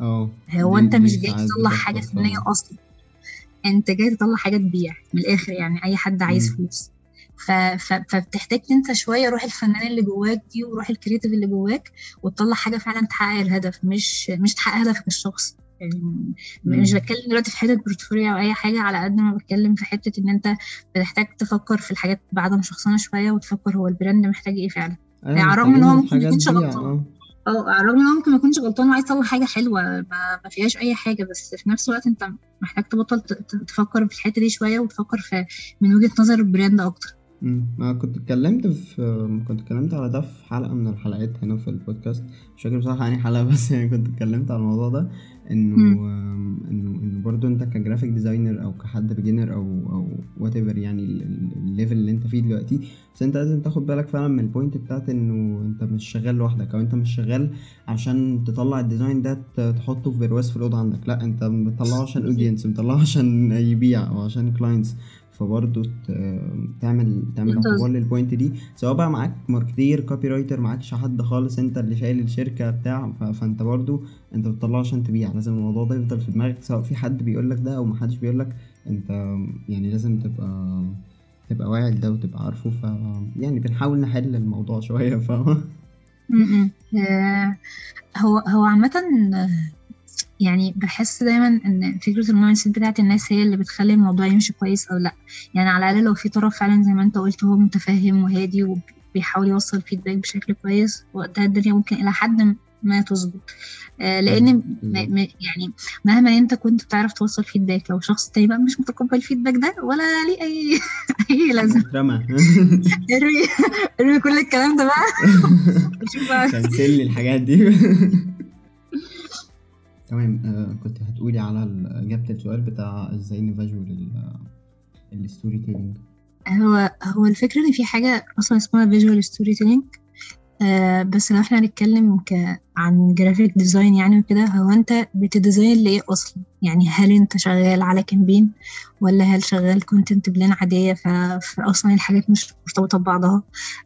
[SPEAKER 3] آه.
[SPEAKER 1] هو أنت مش جاي تطلع حاجة فنية أصلا. أنت جاي تطلع حاجة تبيع من الآخر يعني أي حد عايز فلوس. ف... ف... فبتحتاج تنسى شوية روح الفنان اللي جواك دي وروح ال creative اللي جواك وتطلع حاجة فعلا تحقق الهدف مش مش تحقق هدفك الشخصي. يعني مش بتكلم دلوقتي في حتة portfolio أو أي حاجة على قد ما بتكلم في حتة إن أنت بتحتاج تفكر في الحاجات بعدم شخصنة شوية وتفكر هو ال brand محتاج إيه فعلا. يعني على الرغم إن هو ممكن ما يكونش غلطان. آه. على الرغم إن هو ممكن ما يكونش غلطان وعايز يطلع حاجة حلوة ما, ما فيهاش أي حاجة بس في نفس الوقت أنت محتاج تبطل تفكر في الحتة دي شوية وتفكر في من وجهة نظر ال brand أكتر.
[SPEAKER 3] ما كنت اتكلمت في كنت اتكلمت على ده في حلقة من الحلقات هنا في البودكاست مش فاكر بصراحة يعني حلقة بس يعني كنت اتكلمت على الموضوع ده. إنه إنه إنه برضه أنت ك graphic designer أو كحد beginner أو أو whatever يعني ال level اللي أنت فيه دلوقتي بس أنت لازم تاخد بالك فعلا من ال point بتاعت إنه أنت مش شغال لوحدك أو أنت مش شغال عشان تطلع ال design ده تحطه في برواز في الأوضة عندك لأ أنت بتطلعه عشان audience بتطلعه عشان يبيع أو عشان clients فبرضه تعمل تعمل اعتبار لل point دي. سواء بقى معاك marketer copywriter معاكش حد خالص انت اللي شايل الشركة بتاع فانت برضه انت بتطلعه عشان تبيع. لازم الموضوع ده يفضل في دماغك سواء في حد بيقول لك ده أو محدش بيقول لك انت يعني لازم تبقى تبقى واعي لده وتبقى عارفه. ف يعني بنحاول نحل الموضوع شوية فاهمة؟
[SPEAKER 1] هو هو عامة يعني بحس دايما إن فكرة ال mindset بتاعت الناس هي اللي بتخلي الموضوع يمشي كويس أو لأ. يعني على الأقل لو في طرف فعلا زي ما أنت قلت هو متفهم وهادي وبيحاول يوصل feedback بشكل كويس وقتها الدنيا ممكن إلى حد ما تظبط. آه لأن م يعني مهما أنت كنت بتعرف توصل feedback لو شخص تاني بقى مش متقبل ال feedback ده ولا ليه أي أي لازمة. ارمي ارمي كل الكلام ده بقى.
[SPEAKER 3] cancel الحاجات دي. تمام. آه كنت هتقولي على إجابة السؤال بتاع إزاي ن visual ال storytelling
[SPEAKER 1] هو هو الفكرة إن في حاجة أصلا اسمها visual storytelling بس لو إحنا هنتكلم ك... عن graphic design يعني وكده هو أنت بت design لإيه أصلا؟ يعني هل أنت شغال على campaign ولا هل شغال content plan عادية؟ ف... فأصلا الحاجات مش مرتبطة ببعضها.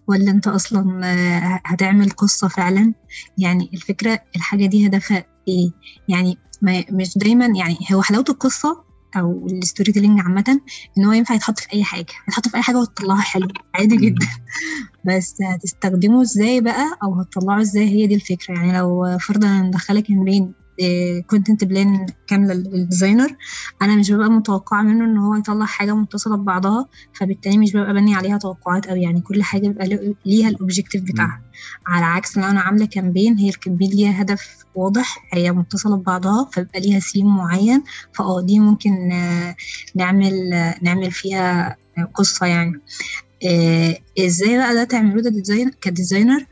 [SPEAKER 1] ولا أنت أصلا آه هتعمل قصة فعلا؟ يعني الفكرة الحاجة دي هدفها إيه يعني ما مش دايما يعني هو حلاوة القصة أو ال storytelling عامة إن هو ينفع يتحط في أي حاجة يتحط في أي حاجة وتطلعها حلو عادي جدا. بس هتستخدمه إزاي بقى أو هتطلعه إزاي هي دي الفكرة يعني لو فرضا ندخلك بين content plan كاملة لل designer أنا مش ببقى متوقعة منه إن هو يطلع حاجة متصلة ببعضها فبالتالي مش ببقى بني عليها توقعات قوي يعني كل حاجة بيبقى ليها ال objective بتاعها. على عكس لو أنا عاملة campaign هي ال campaign ليها هدف واضح هي متصلة ببعضها فبيبقى ليها سيم معين فآه دي ممكن نعمل نعمل فيها قصة يعني. إزاي بقى ده تعملوه ده design ك designer؟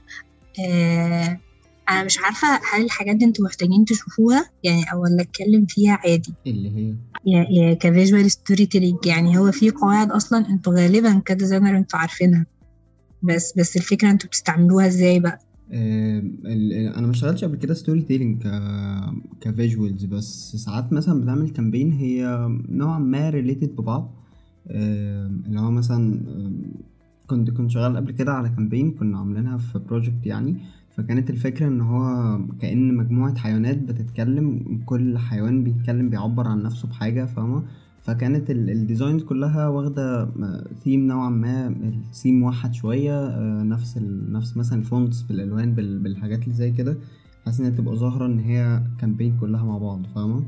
[SPEAKER 1] أنا مش عارفة هل الحاجات دي أنتوا محتاجين تشوفوها؟ يعني أو ولا أتكلم فيها عادي؟
[SPEAKER 3] اللي هي؟
[SPEAKER 1] يا ك visual storytelling يعني هو في قواعد أصلا أنتوا غالبا ك designer أنتوا عارفينها. بس بس الفكرة أنتوا بتستعملوها إزاي بقى؟
[SPEAKER 3] آه أنا ما اشتغلتش قبل كده storytelling ك ك visuals بس ساعات مثلا بنعمل campaign هي نوعا ما related ببعض. آه اللي هو مثلا كنت كنت شغال قبل كده على campaign كنا عاملينها في project يعني. فكانت الفكرة إن هو كأن مجموعة حيوانات بتتكلم كل حيوان بيتكلم بيعبر عن نفسه بحاجة فاهمة؟ فكانت ال designs كلها واخدة ثيم نوعا ما الثيم موحد شوية نفس ال... نفس مثلا ال fonts بالألوان بال... بالحاجات اللي زي كده. بحيث إنها تبقى ظاهرة إن هي campaign كلها مع بعض فاهمة؟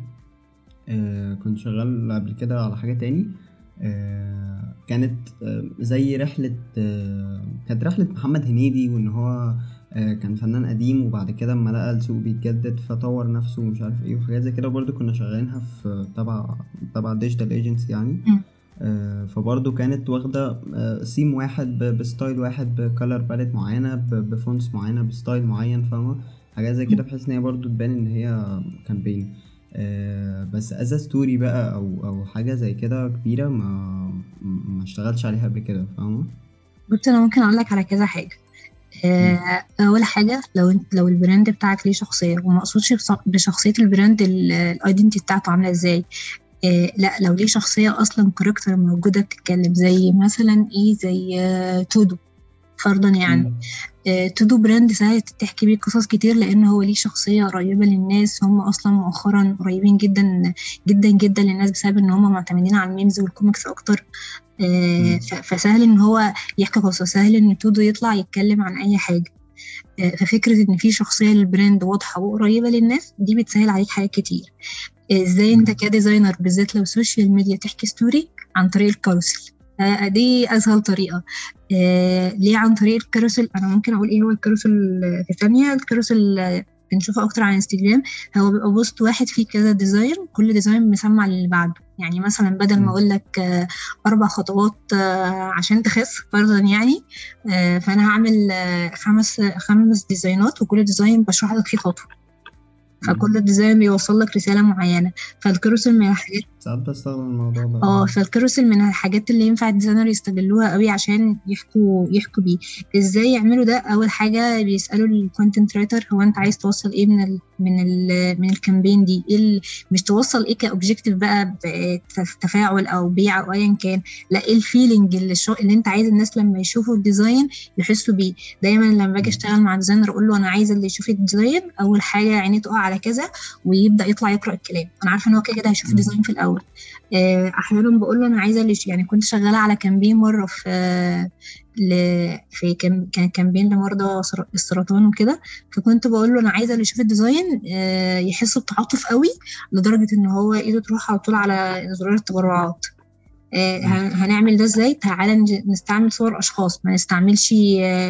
[SPEAKER 3] آه كنت شغال قبل كده على حاجة تاني. آه كانت آه زي رحلة آه كانت رحلة محمد هنيدي وإن هو كان فنان قديم وبعد كده اما لقى السوق بيتجدد فطور نفسه ومش عارف إيه وحاجات زي كده. برضه كنا شغالينها في تبع تبع digital agency يعني. آه فبرضه كانت واخدة آه سيم واحد ب style واحد ب color palette معينة ب fonts معينة ب style معين فاهمة؟ حاجات زي كده بحيث إن هي برضه تبان إن هي campaign آه بس as story بقى أو أو حاجة زي كده كبيرة ما ما اشتغلتش عليها قبل كده فاهمة؟
[SPEAKER 1] بص أنا ممكن أقول لك على كذا حاجة. أول حاجة لو انت لو ال brand بتاعك ليه شخصية وما أقصدش بشخصية ال brand ال identity بتاعته عاملة إزاي. آه لا لو ليه شخصية أصلا character موجودة بتتكلم زي مثلا إيه زي آه تودو. فرضا يعني. آه تودو brand سهل تحكي بيه قصص كتير لأن هو ليه شخصية قريبة للناس. هم أصلا مؤخرا قريبين جدا جدا جدا للناس بسبب إن هم معتمدين على ال memes وال comics أكتر. آه فسهل إن هو يحكي قصة سهل إن تودو يطلع يتكلم عن أي حاجة. آه ففكرة إن في شخصية لل brand واضحة وقريبة للناس دي بتسهل عليك حاجات كتير. إزاي أنت ك designer بالذات لو social media تحكي story عن طريق ال carousel آه دي أسهل طريقة. آه ليه عن طريق ال carousel أنا ممكن أقول إيه هو ال carousel في ثانية ال carousel بنشوفه أكتر على انستجرام هو بيبقى post واحد فيه كذا design كل design مسمع للي بعده. يعني مثلا بدل ما أقول لك أربع خطوات عشان تخس فرضا يعني فأنا هعمل خمس خمس design ات وكل design بشرح لك فيه خطوة. فكل design بيوصل لك رسالة معينة. فال carousel من الحاجات
[SPEAKER 3] ساعات بستخدم الموضوع ده.
[SPEAKER 1] آه فال carousel من الحاجات اللي ينفع ال designer يستغلوها قوي عشان يحكوا يحكوا بيه. إزاي يعملوا ده؟ أول حاجة بيسألوا ال content writer هو أنت عايز توصل إيه من من من ال campaign دي. إيه مش توصل إيه ك objective بقى تفاعل أو بيع أو ايا كان لا إيه ال feeling اللي, شو اللي أنت عايز الناس لما يشوفوا ال design يحسوا بيه. دايما لما باجي أشتغل مع designer أقول له أنا عايزه اللي يشوف ال design أول حاجة عينيه تقع على كذا ويبدأ يطلع يقرأ الكلام. أنا عارفة إن هو كده كده هيشوف ال design في الأول. أحيانا بقول له أنا عايزه اللي يعني كنت شغالة على campaign مرة في. في كان كان campaign لمرضى السرطان وكده. فكنت بقول له أنا عايزة اللي يشوف ال design يحس بتعاطف قوي لدرجة إن هو إيده تروح على طول على زرار التبرعات. هنعمل ده إزاي؟ تعالى نستعمل صور أشخاص ما نستعملش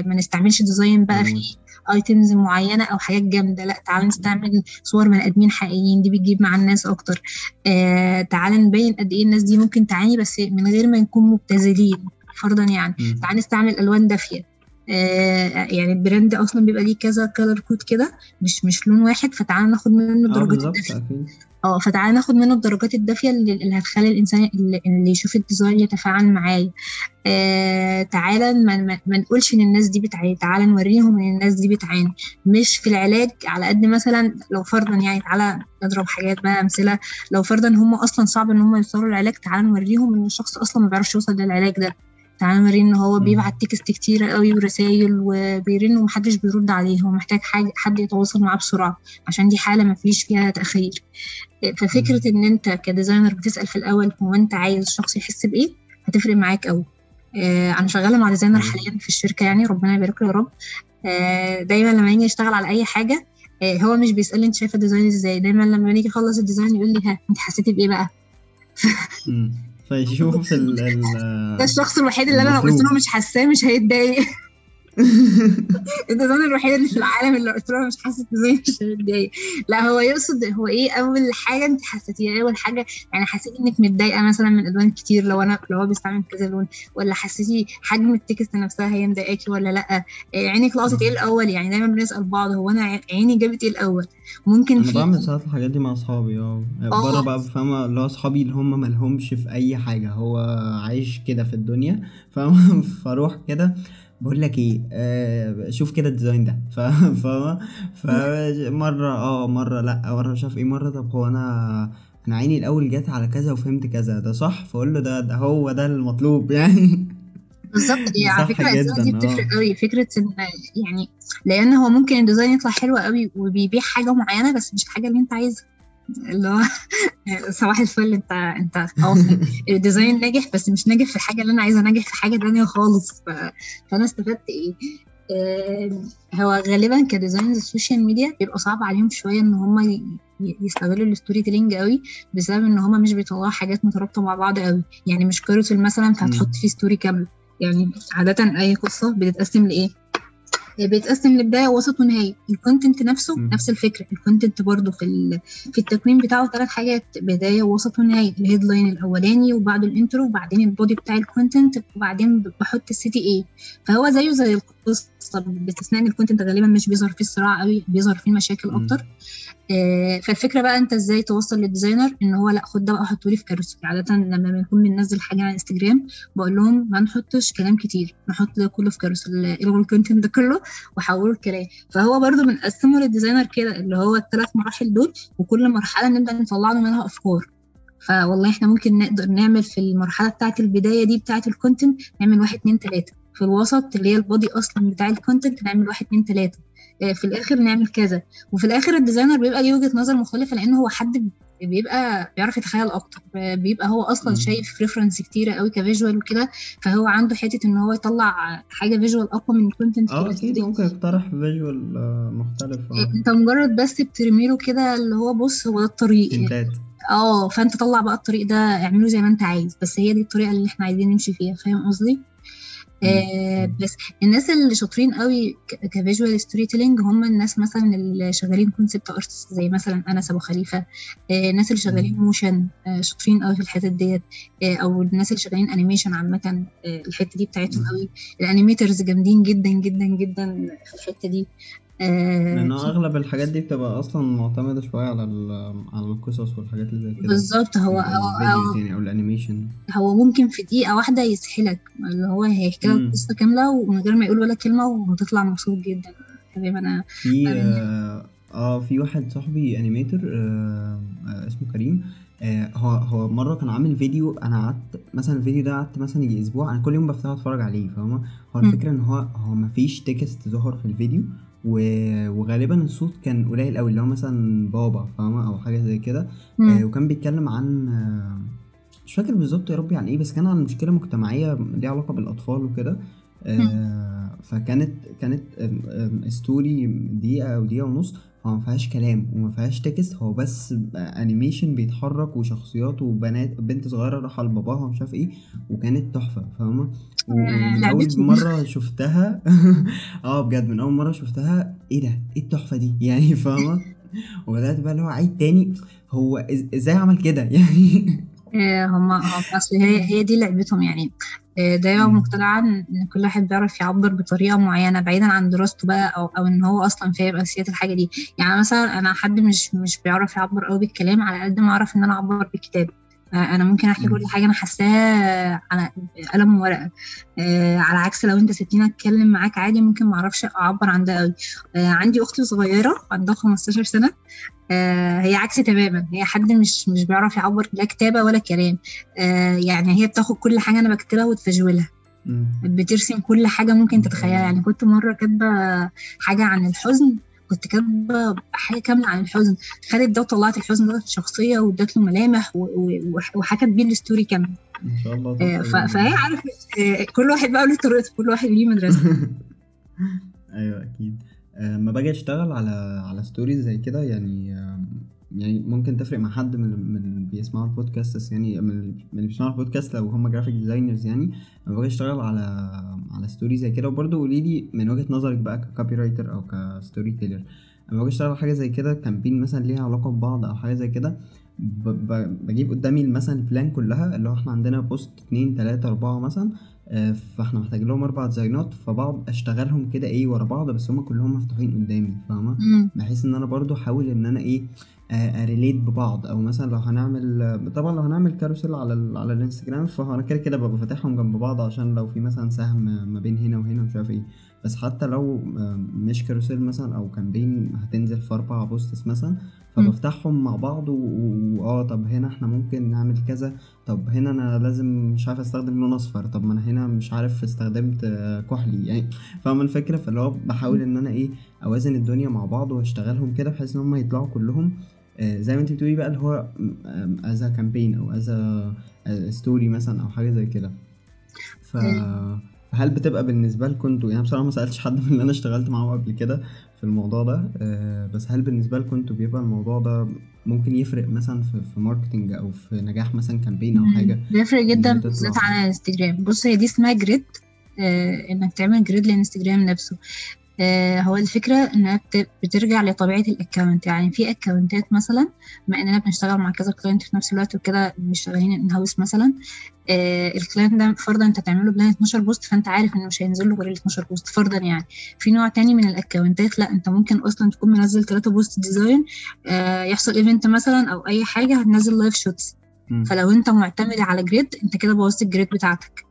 [SPEAKER 1] ما نستعملش design بقى فيه items معينة أو حاجات جامدة لأ تعال نستعمل صور بني آدمين حقيقيين دي بتجيب مع الناس أكتر. آه تعال نبين قد إيه الناس دي ممكن تعاني بس من غير ما نكون مبتذلين. فرضا يعني. تعال نستعمل ألوان دافية. آه يعني ال brand أصلا بيبقى ليه كذا color code كده مش مش لون واحد فتعال ناخد منه الدرجات الدافية. آه فتعالى ناخد منه الدرجات الدافية اللي, اللي هتخلي الإنسان اللي, اللي يشوف ال design يتفاعل معايا. آه تعالى ما, ما, ما نقولش إن الناس دي بتعاني. تعالى نوريهم إن الناس دي بتعاني. مش في العلاج على قد مثلا لو فرضا يعني تعالى نضرب حاجات بقى أمثلة. لو فرضا هم أصلا صعب إن هم يوصلوا للعلاج تعالى نوريهم إن الشخص أصلا ما بيعرفش يوصل للعلاج ده. تعالى نوريه إن هو بيبعت text كتيرة قوي ورسايل وبيرن ومحدش بيرد عليه. هو محتاج حاجة حد يتواصل معاه بسرعة عشان دي حالة ما فيش فيها تأخير. ففكرة إن أنت ك designer بتسأل في الأول هو أنت عايز الشخص يحس بإيه؟ هتفرق معاك قوي. آه أنا شغالة مع designer حاليا في الشركة يعني ربنا يبارك له يا رب. آه دايما لما يجي يشتغل على أي حاجة آه هو مش بيسألني أنت شايفة ال design إزاي؟ دايما لما نيجي اخلص ال design يقول لي ها أنت حسيتي بإيه بقى؟
[SPEAKER 3] فيشوفوا في ال
[SPEAKER 1] ده الشخص الوحيد اللي أنا لو قلت له مش حاساه مش هيتضايق. ال designer الوحيد اللي في العالم اللي قلت له مش حاسه إزاي مش هيتضايق لا هو يقصد هو إيه اول حاجة انت حسيتيها؟ اول حاجة يعني حسيتي انك متضايقة مثلا من ألوان كتير لو أنا لو هو بيستعمل كذا لون ولا حسيتي حجم ال text نفسها هي مضايقاكي ولا لأ؟ عينك لقطت إيه الأول؟ يعني دايما بنسأل بعض هو أنا عيني جابت إيه الأول؟ ممكن
[SPEAKER 3] أنا بعمل ساعات الحاجات دي مع أصحابي آه. بره بقى فاهمة اللي هو أصحابي اللي هم مالهمش في أي حاجة هو عايش كده في الدنيا فاهمة؟ فاروح كده. بقول لك إيه آه شوف كده ال design ده. ف فمرة آه مرة لأ مرة مش عارف إيه مرة طب هو أنا أنا عيني الأول جت على كذا وفهمت كذا. ده صح؟ فأقول له ده ده هو ده المطلوب يعني.
[SPEAKER 1] بالظبط. هي على فكرة دي بتفرق قوي فكرة إن يعني لأن هو ممكن ال design يطلع حلو قوي وبيبيع حاجة معينة بس مش الحاجة اللي أنت عايزها. اللي هو صباح الفل انت انت ال design ناجح بس مش ناجح في الحاجة اللي أنا عايزة ناجح في حاجة تانية خالص. ف... فأنا استفدت إيه؟ هو غالبا ك designers ال social media بيبقى صعب عليهم شوية إن هم يستغلوا ال storytelling قوي بسبب إن هم مش بيطلعوا حاجات مترابطة مع بعض قوي. يعني مش carousel مثلا فهتحط فيه story كاملة. يعني عاده أي قصة بتتقسم لإيه؟ بيتقسم لبداية ووسط ونهاية. ال content نفسه م. نفس الفكرة. ال content برضو في في التكوين بتاعه ثلاث حاجات. بداية ووسط ونهاية. ال headline الأولاني وبعده ال intro وبعدين ال body بتاع ال content وبعدين بحط ال CTA فهو زيه زي القصة باستثناء ان ال content غالبا مش بيظهر فيه الصراع قوي بيظهر فيه مشاكل أكتر. آه فالفكرة بقى أنت إزاي توصل لل designer إن هو لأ خد ده بقى حطه لي في carousel عاده لما بنكون بننزل حاجة على إنستجرام بقول لهم ما نحطش كلام كتير نحط ده كله في carousel الغوا ال content ده كله وحولوا الكلام. فهو برضو بنقسمه لل designer كده اللي هو الثلاث مراحل دول وكل مرحلة نبدأ نطلع له منها افكار فوالله إحنا ممكن نقدر نعمل في المرحلة بتاعة البداية دي بتاعة ال content نعمل واحد اتنين تلاتة. في الوسط اللي هي ال body أصلا بتاع ال content نعمل واحد اتنين تلاتة. في الآخر نعمل كذا. وفي الآخر ال designer بيبقى ليه وجهة نظر مختلفة لأن هو حد بيبقى بيعرف يتخيل أكتر. بيبقى هو أصلا شايف reference كتيرة قوي ك visual وكده فهو عنده حتة إن هو يطلع حاجة visual أقوى من ال
[SPEAKER 3] content آه أكيد ممكن يقترح visual مختلف.
[SPEAKER 1] أنت مجرد بس بترمي له كده اللي هو بص هو ده الطريق. آه فأنت طلع بقى الطريق ده اعمله زي ما أنت عايز. بس هي دي الطريقة اللي إحنا عايزين نمشي فيها. فاهم قصدي؟ آه بس الناس اللي شاطرين قوي ك visual storytelling هم الناس مثلا اللي شغالين concept artist زي مثلا أنس أبو خليفة آه الناس اللي شغالين motion آه شاطرين قوي في الحته ديت أو الناس اللي شغالين animation عامة الحتة دي بتاعتهم قوي. ال animators جامدين جدا جدا جدا في الحتة دي.
[SPEAKER 3] لأن أغلب الحاجات دي بتبقى أصلا معتمدة شوية على على القصص والحاجات اللي زي كده.
[SPEAKER 1] بالظبط هو هو
[SPEAKER 3] يعني أو ال animation.
[SPEAKER 1] هو ممكن في دقيقة واحدة يسحلك اللي هو هيحكي لك القصة كاملة ومن غير ما يقول ولا كلمة وهتطلع مبسوط جدا. حبيبي أنا
[SPEAKER 3] في آه, آه في واحد صاحبي animator آه آه اسمه كريم آه هو هو مرة كان عامل فيديو أنا قعدت مثلا الفيديو ده قعدت مثلا يجي أسبوع أنا كل يوم بفتحه أتفرج عليه فاهمة؟ هو الفكرة إن هو هو مفيش text ظهر في الفيديو وغالبا الصوت كان قليل قوي اللي هو مثلا بابا فاهمة؟ أو حاجة زي كده. آه وكان بيتكلم عن آه مش فاكر بالظبط يا ربي عن إيه بس كان عن مشكلة مجتمعية ليها علاقة بالأطفال وكده. فكانت كانت story دقيقة أو دقيقة ونص هو ما فيهاش كلام وما فيهاش text هو بس animation بيتحرك وشخصيات وبنات بنت صغيرة رايحه لباباها ومش عارف إيه وكانت تحفة فاهمة؟ ومن أول مرة شفتها آه بجد من أول مرة شفتها إيه ده؟ إيه التحفة دي؟ يعني فاهمة؟ وبدأت بقى اللي هو عيد تاني هو إزاي عمل كده؟ يعني
[SPEAKER 1] هما أصل هي هي دي لعبتهم يعني. دايما مقتنعة ان كل واحد بيعرف يعبر بطريقة معينة بعيدا عن دراسته بقى أو أو إن هو أصلا فاهم أساسيات الحاجة دي. يعني مثلا أنا حد مش مش بيعرف يعبر قوي بالكلام على قد ما أعرف إن أنا أعبر بالكتابة. أنا ممكن أحكي كل حاجة. أنا حاساها على قلم وورقه آه على عكس لو أنت سبتيني أتكلم معاك عادي ممكن ما أعرفش أعبر عن ده قوي آه عندي أختي صغيرة عندها 15 سنة. آه هي عكسي تماما. هي حد مش مش بيعرف يعبر لا كتابة ولا كلام. آه يعني هي بتاخد كل حاجة أنا بكتبها وتفجولها. بترسم كل حاجة ممكن تتخيلها. يعني كنت مرة كاتبة حاجة عن الحزن كنت كاتبة حاجة كاملة عن الحزن. خدت ده وطلعت الحزن ده في شخصيه وادت له ملامح وحكت بيه الستوري كاملة.
[SPEAKER 3] ما شاء الله
[SPEAKER 1] آه، فهي عارف آه، كل واحد بقى له طريقته كل واحد ليه مدرسه
[SPEAKER 3] أيوه أكيد. آه، لما باجي أشتغل على على stories زي كده؟ يعني يعني ممكن تفرق مع حد من من بيسمعوا البودكاست يعني من اللي من اللي بيسمعوا البودكاست لو هم graphic designers يعني لما باجي أشتغل على على story زي كده وبرضه قولي لي من وجهة نظرك بقى ك copywriter أو ك storyteller لما باجي أشتغل على حاجة زي كده campaign مثلا ليها علاقة ببعض أو حاجة زي كده بجيب قدامي مثلا ال plan كلها اللي هو إحنا عندنا post اتنين تلاتة أربعة مثلا آه، فإحنا محتاج لهم أربع design ات فبقعد أشتغلهم كده إيه ورا بعض بس هما كلهم مفتوحين قدامي فاهمة
[SPEAKER 1] مم.
[SPEAKER 3] بحيث إن أنا برضو أحاول إن أنا إيه آه، أ relate ببعض. أو مثلا لو هنعمل آه، طبعا لو هنعمل carousel على ال... على الإنستجرام فأنا كده كده ببقى فاتحهم جنب بعض عشان لو في مثلا سهم ما بين هنا وهنا مش عارف إيه. بس حتى لو آه، مش carousel مثلا أو campaign هتنزل في أربع posts مثلا فبفتحهم مع بعض و- و- واه طب هنا إحنا ممكن نعمل كذا. طب هنا أنا لازم مش عارف أستخدم لون أصفر. طب ما أنا هنا مش عارف استخدمت آه، كحلي. يعني فاهم الفكرة؟ فاللي هو بحاول إن أنا إيه أوازن الدنيا مع بعض وأشتغلهم كده بحيث إن هم يطلعوا كلهم آه، زي ما انت بتقولي بقى اللي هو as campaign أو as story مثلا أو حاجة زي كده. ف فهل بتبقى بالنسبة لكم أنتوا؟ يعني بصراحة ما سألتش حد من اللي أنا اشتغلت معاهم قبل كده في الموضوع ده آه، بس هل بالنسبة لكم أنتوا بيبقى الموضوع ده ممكن يفرق مثلا في في marketing أو في نجاح مثلا campaign أو حاجة؟
[SPEAKER 1] بيفرق جدا. بالذات على الانستجرام بص هي دي اسمها grid آه إنك تعمل grid للانستجرام نفسه. آه هو الفكرة إنها بت- بترجع لطبيعة ال account يعني في account ات مثلا بما إننا بنشتغل مع كذا client في نفس الوقت وكده مش شغالين in-house مثلا آه ال client ده فرضا أنت تعمله plan 12 post فأنت عارف إنه مش هينزل له غير ال 12 post فرضا يعني في نوع تاني من ال account ات لأ أنت ممكن أصلا تكون منزل 3 post design آه يحصل event مثلا أو أي حاجة هتنزل live
[SPEAKER 3] shots.
[SPEAKER 1] فلو أنت معتمد على grid أنت كده بوظت ال grid
[SPEAKER 3] بتاعتك.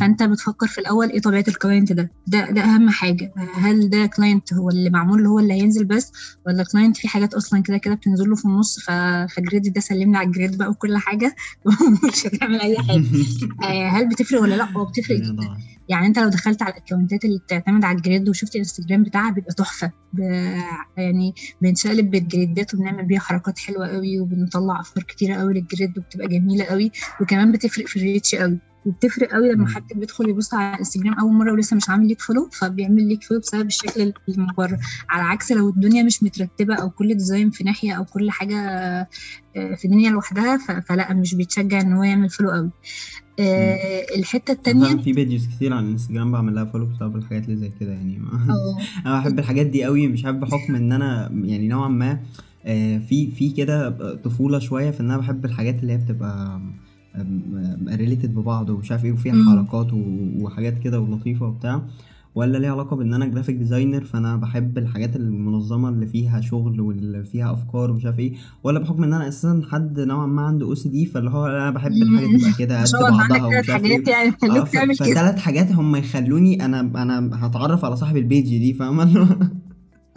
[SPEAKER 1] فأنت بتفكر في الأول إيه طبيعة ال client ده؟ ده ده أهم حاجة. هل ده client هو اللي معمول هو اللي هينزل بس ولا client في حاجات أصلا كده كده بتنزل له في النص ف... ف grid ده سلمنا على ال grid بقى وكل حاجة؟ ومش هتعمل أي حاجة. آه، هل بتفرق ولا لأ؟ هو بتفرق جدا. يعني أنت لو دخلت على ال account ات اللي بتعتمد على ال grid وشفت الإنستجرام بتاعها بيبقى تحفة. ب... يعني بنشقلب بال grid ات وبنعمل بيها حركات حلوة قوي وبنطلع أفكار كتيرة قوي لل grid وبتبقى جميلة قوي وكمان بتفرق في ال reach قوي وبتفرق قوي لما. حد بيدخل يبص على الانستجرام. أول مرة ولسه مش عامل ليك follow فبيعمل ليك follow بسبب الشكل بره على عكس لو الدنيا مش مترتبة أو كل design في ناحية أو كل حاجة آه، في دنيا لوحدها فلا مش بيتشجع إن هو يعمل follow قوي. آه، الحتة التانية
[SPEAKER 3] فعلا في pages كتير على الانستجرام بعمل لها follow بسبب الحاجات اللي زي كده يعني. أنا بحب الحاجات دي قوي مش عارف بحكم إن أنا يعني نوعا ما آه، في في كده طفوله شوية في إن أنا بحب الحاجات اللي هي بتبقى related ببعض ومش عارف إيه وفيها. حركات وحاجات كده ولطيفة وبتاع ولا ليها علاقة بإن أنا graphic designer فأنا بحب الحاجات المنظمة اللي فيها شغل واللي فيها أفكار ومش عارف إيه ولا بحكم إن أنا أساسا حد نوعا ما عنده OCD فاللي هو أنا بحب الحاجة تبقى كده قد بعضها ومش عارف
[SPEAKER 1] إيه. يعني كده.
[SPEAKER 3] فثلاث حاجات هم يخلوني أنا أنا هتعرف على صاحب ال page دي فاهمة؟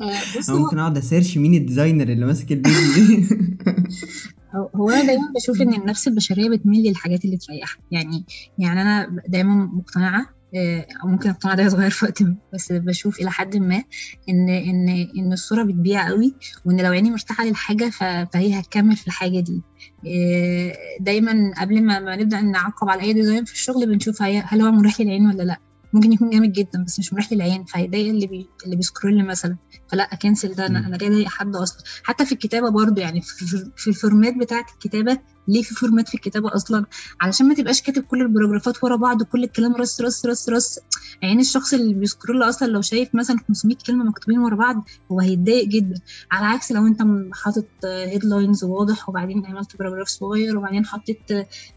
[SPEAKER 1] آه، بص أنا
[SPEAKER 3] ممكن أقعد أ search مين ال designer اللي ماسك ال page دي.
[SPEAKER 1] هو- أنا دايما بشوف إن النفس البشرية بتميل للحاجات اللي تريحها يعني يعني أنا دايما مقتنعة آه، أو ممكن القناعه ده يتغير في وقت ما بس بشوف إلى حد ما ان ان إن الصورة بتبيع قوي وإن لو عيني مرتاحة للحاجة فهي هتكمل في الحاجة دي. آه، دايما قبل ما, ما نبدأ نعقب على أي design في الشغل بنشوف هل هو مريح للعين ولا لأ. ممكن يكون جامد جدا بس مش مريح للعين فهيضايق اللي بي... اللي بي scroll مثلا فلا أ cancel
[SPEAKER 3] ده.
[SPEAKER 1] أنا أنا ليه اضايق حد أصلا حتى في الكتابة برضو يعني في, في- في ال format بتاعة الكتابة ليه في format في الكتابة أصلا؟ علشان ما تبقاش كاتب كل ال paragraph ات ورا بعض وكل الكلام رص رص رص رص. يعني الشخص اللي بي scroll أصلا لو شايف مثلا 500 كلمة مكتوبين ورا بعض هو هيتضايق جدا. على عكس لو أنت حاطط headlines واضح وبعدين عملت paragraph صغير وبعدين حطيت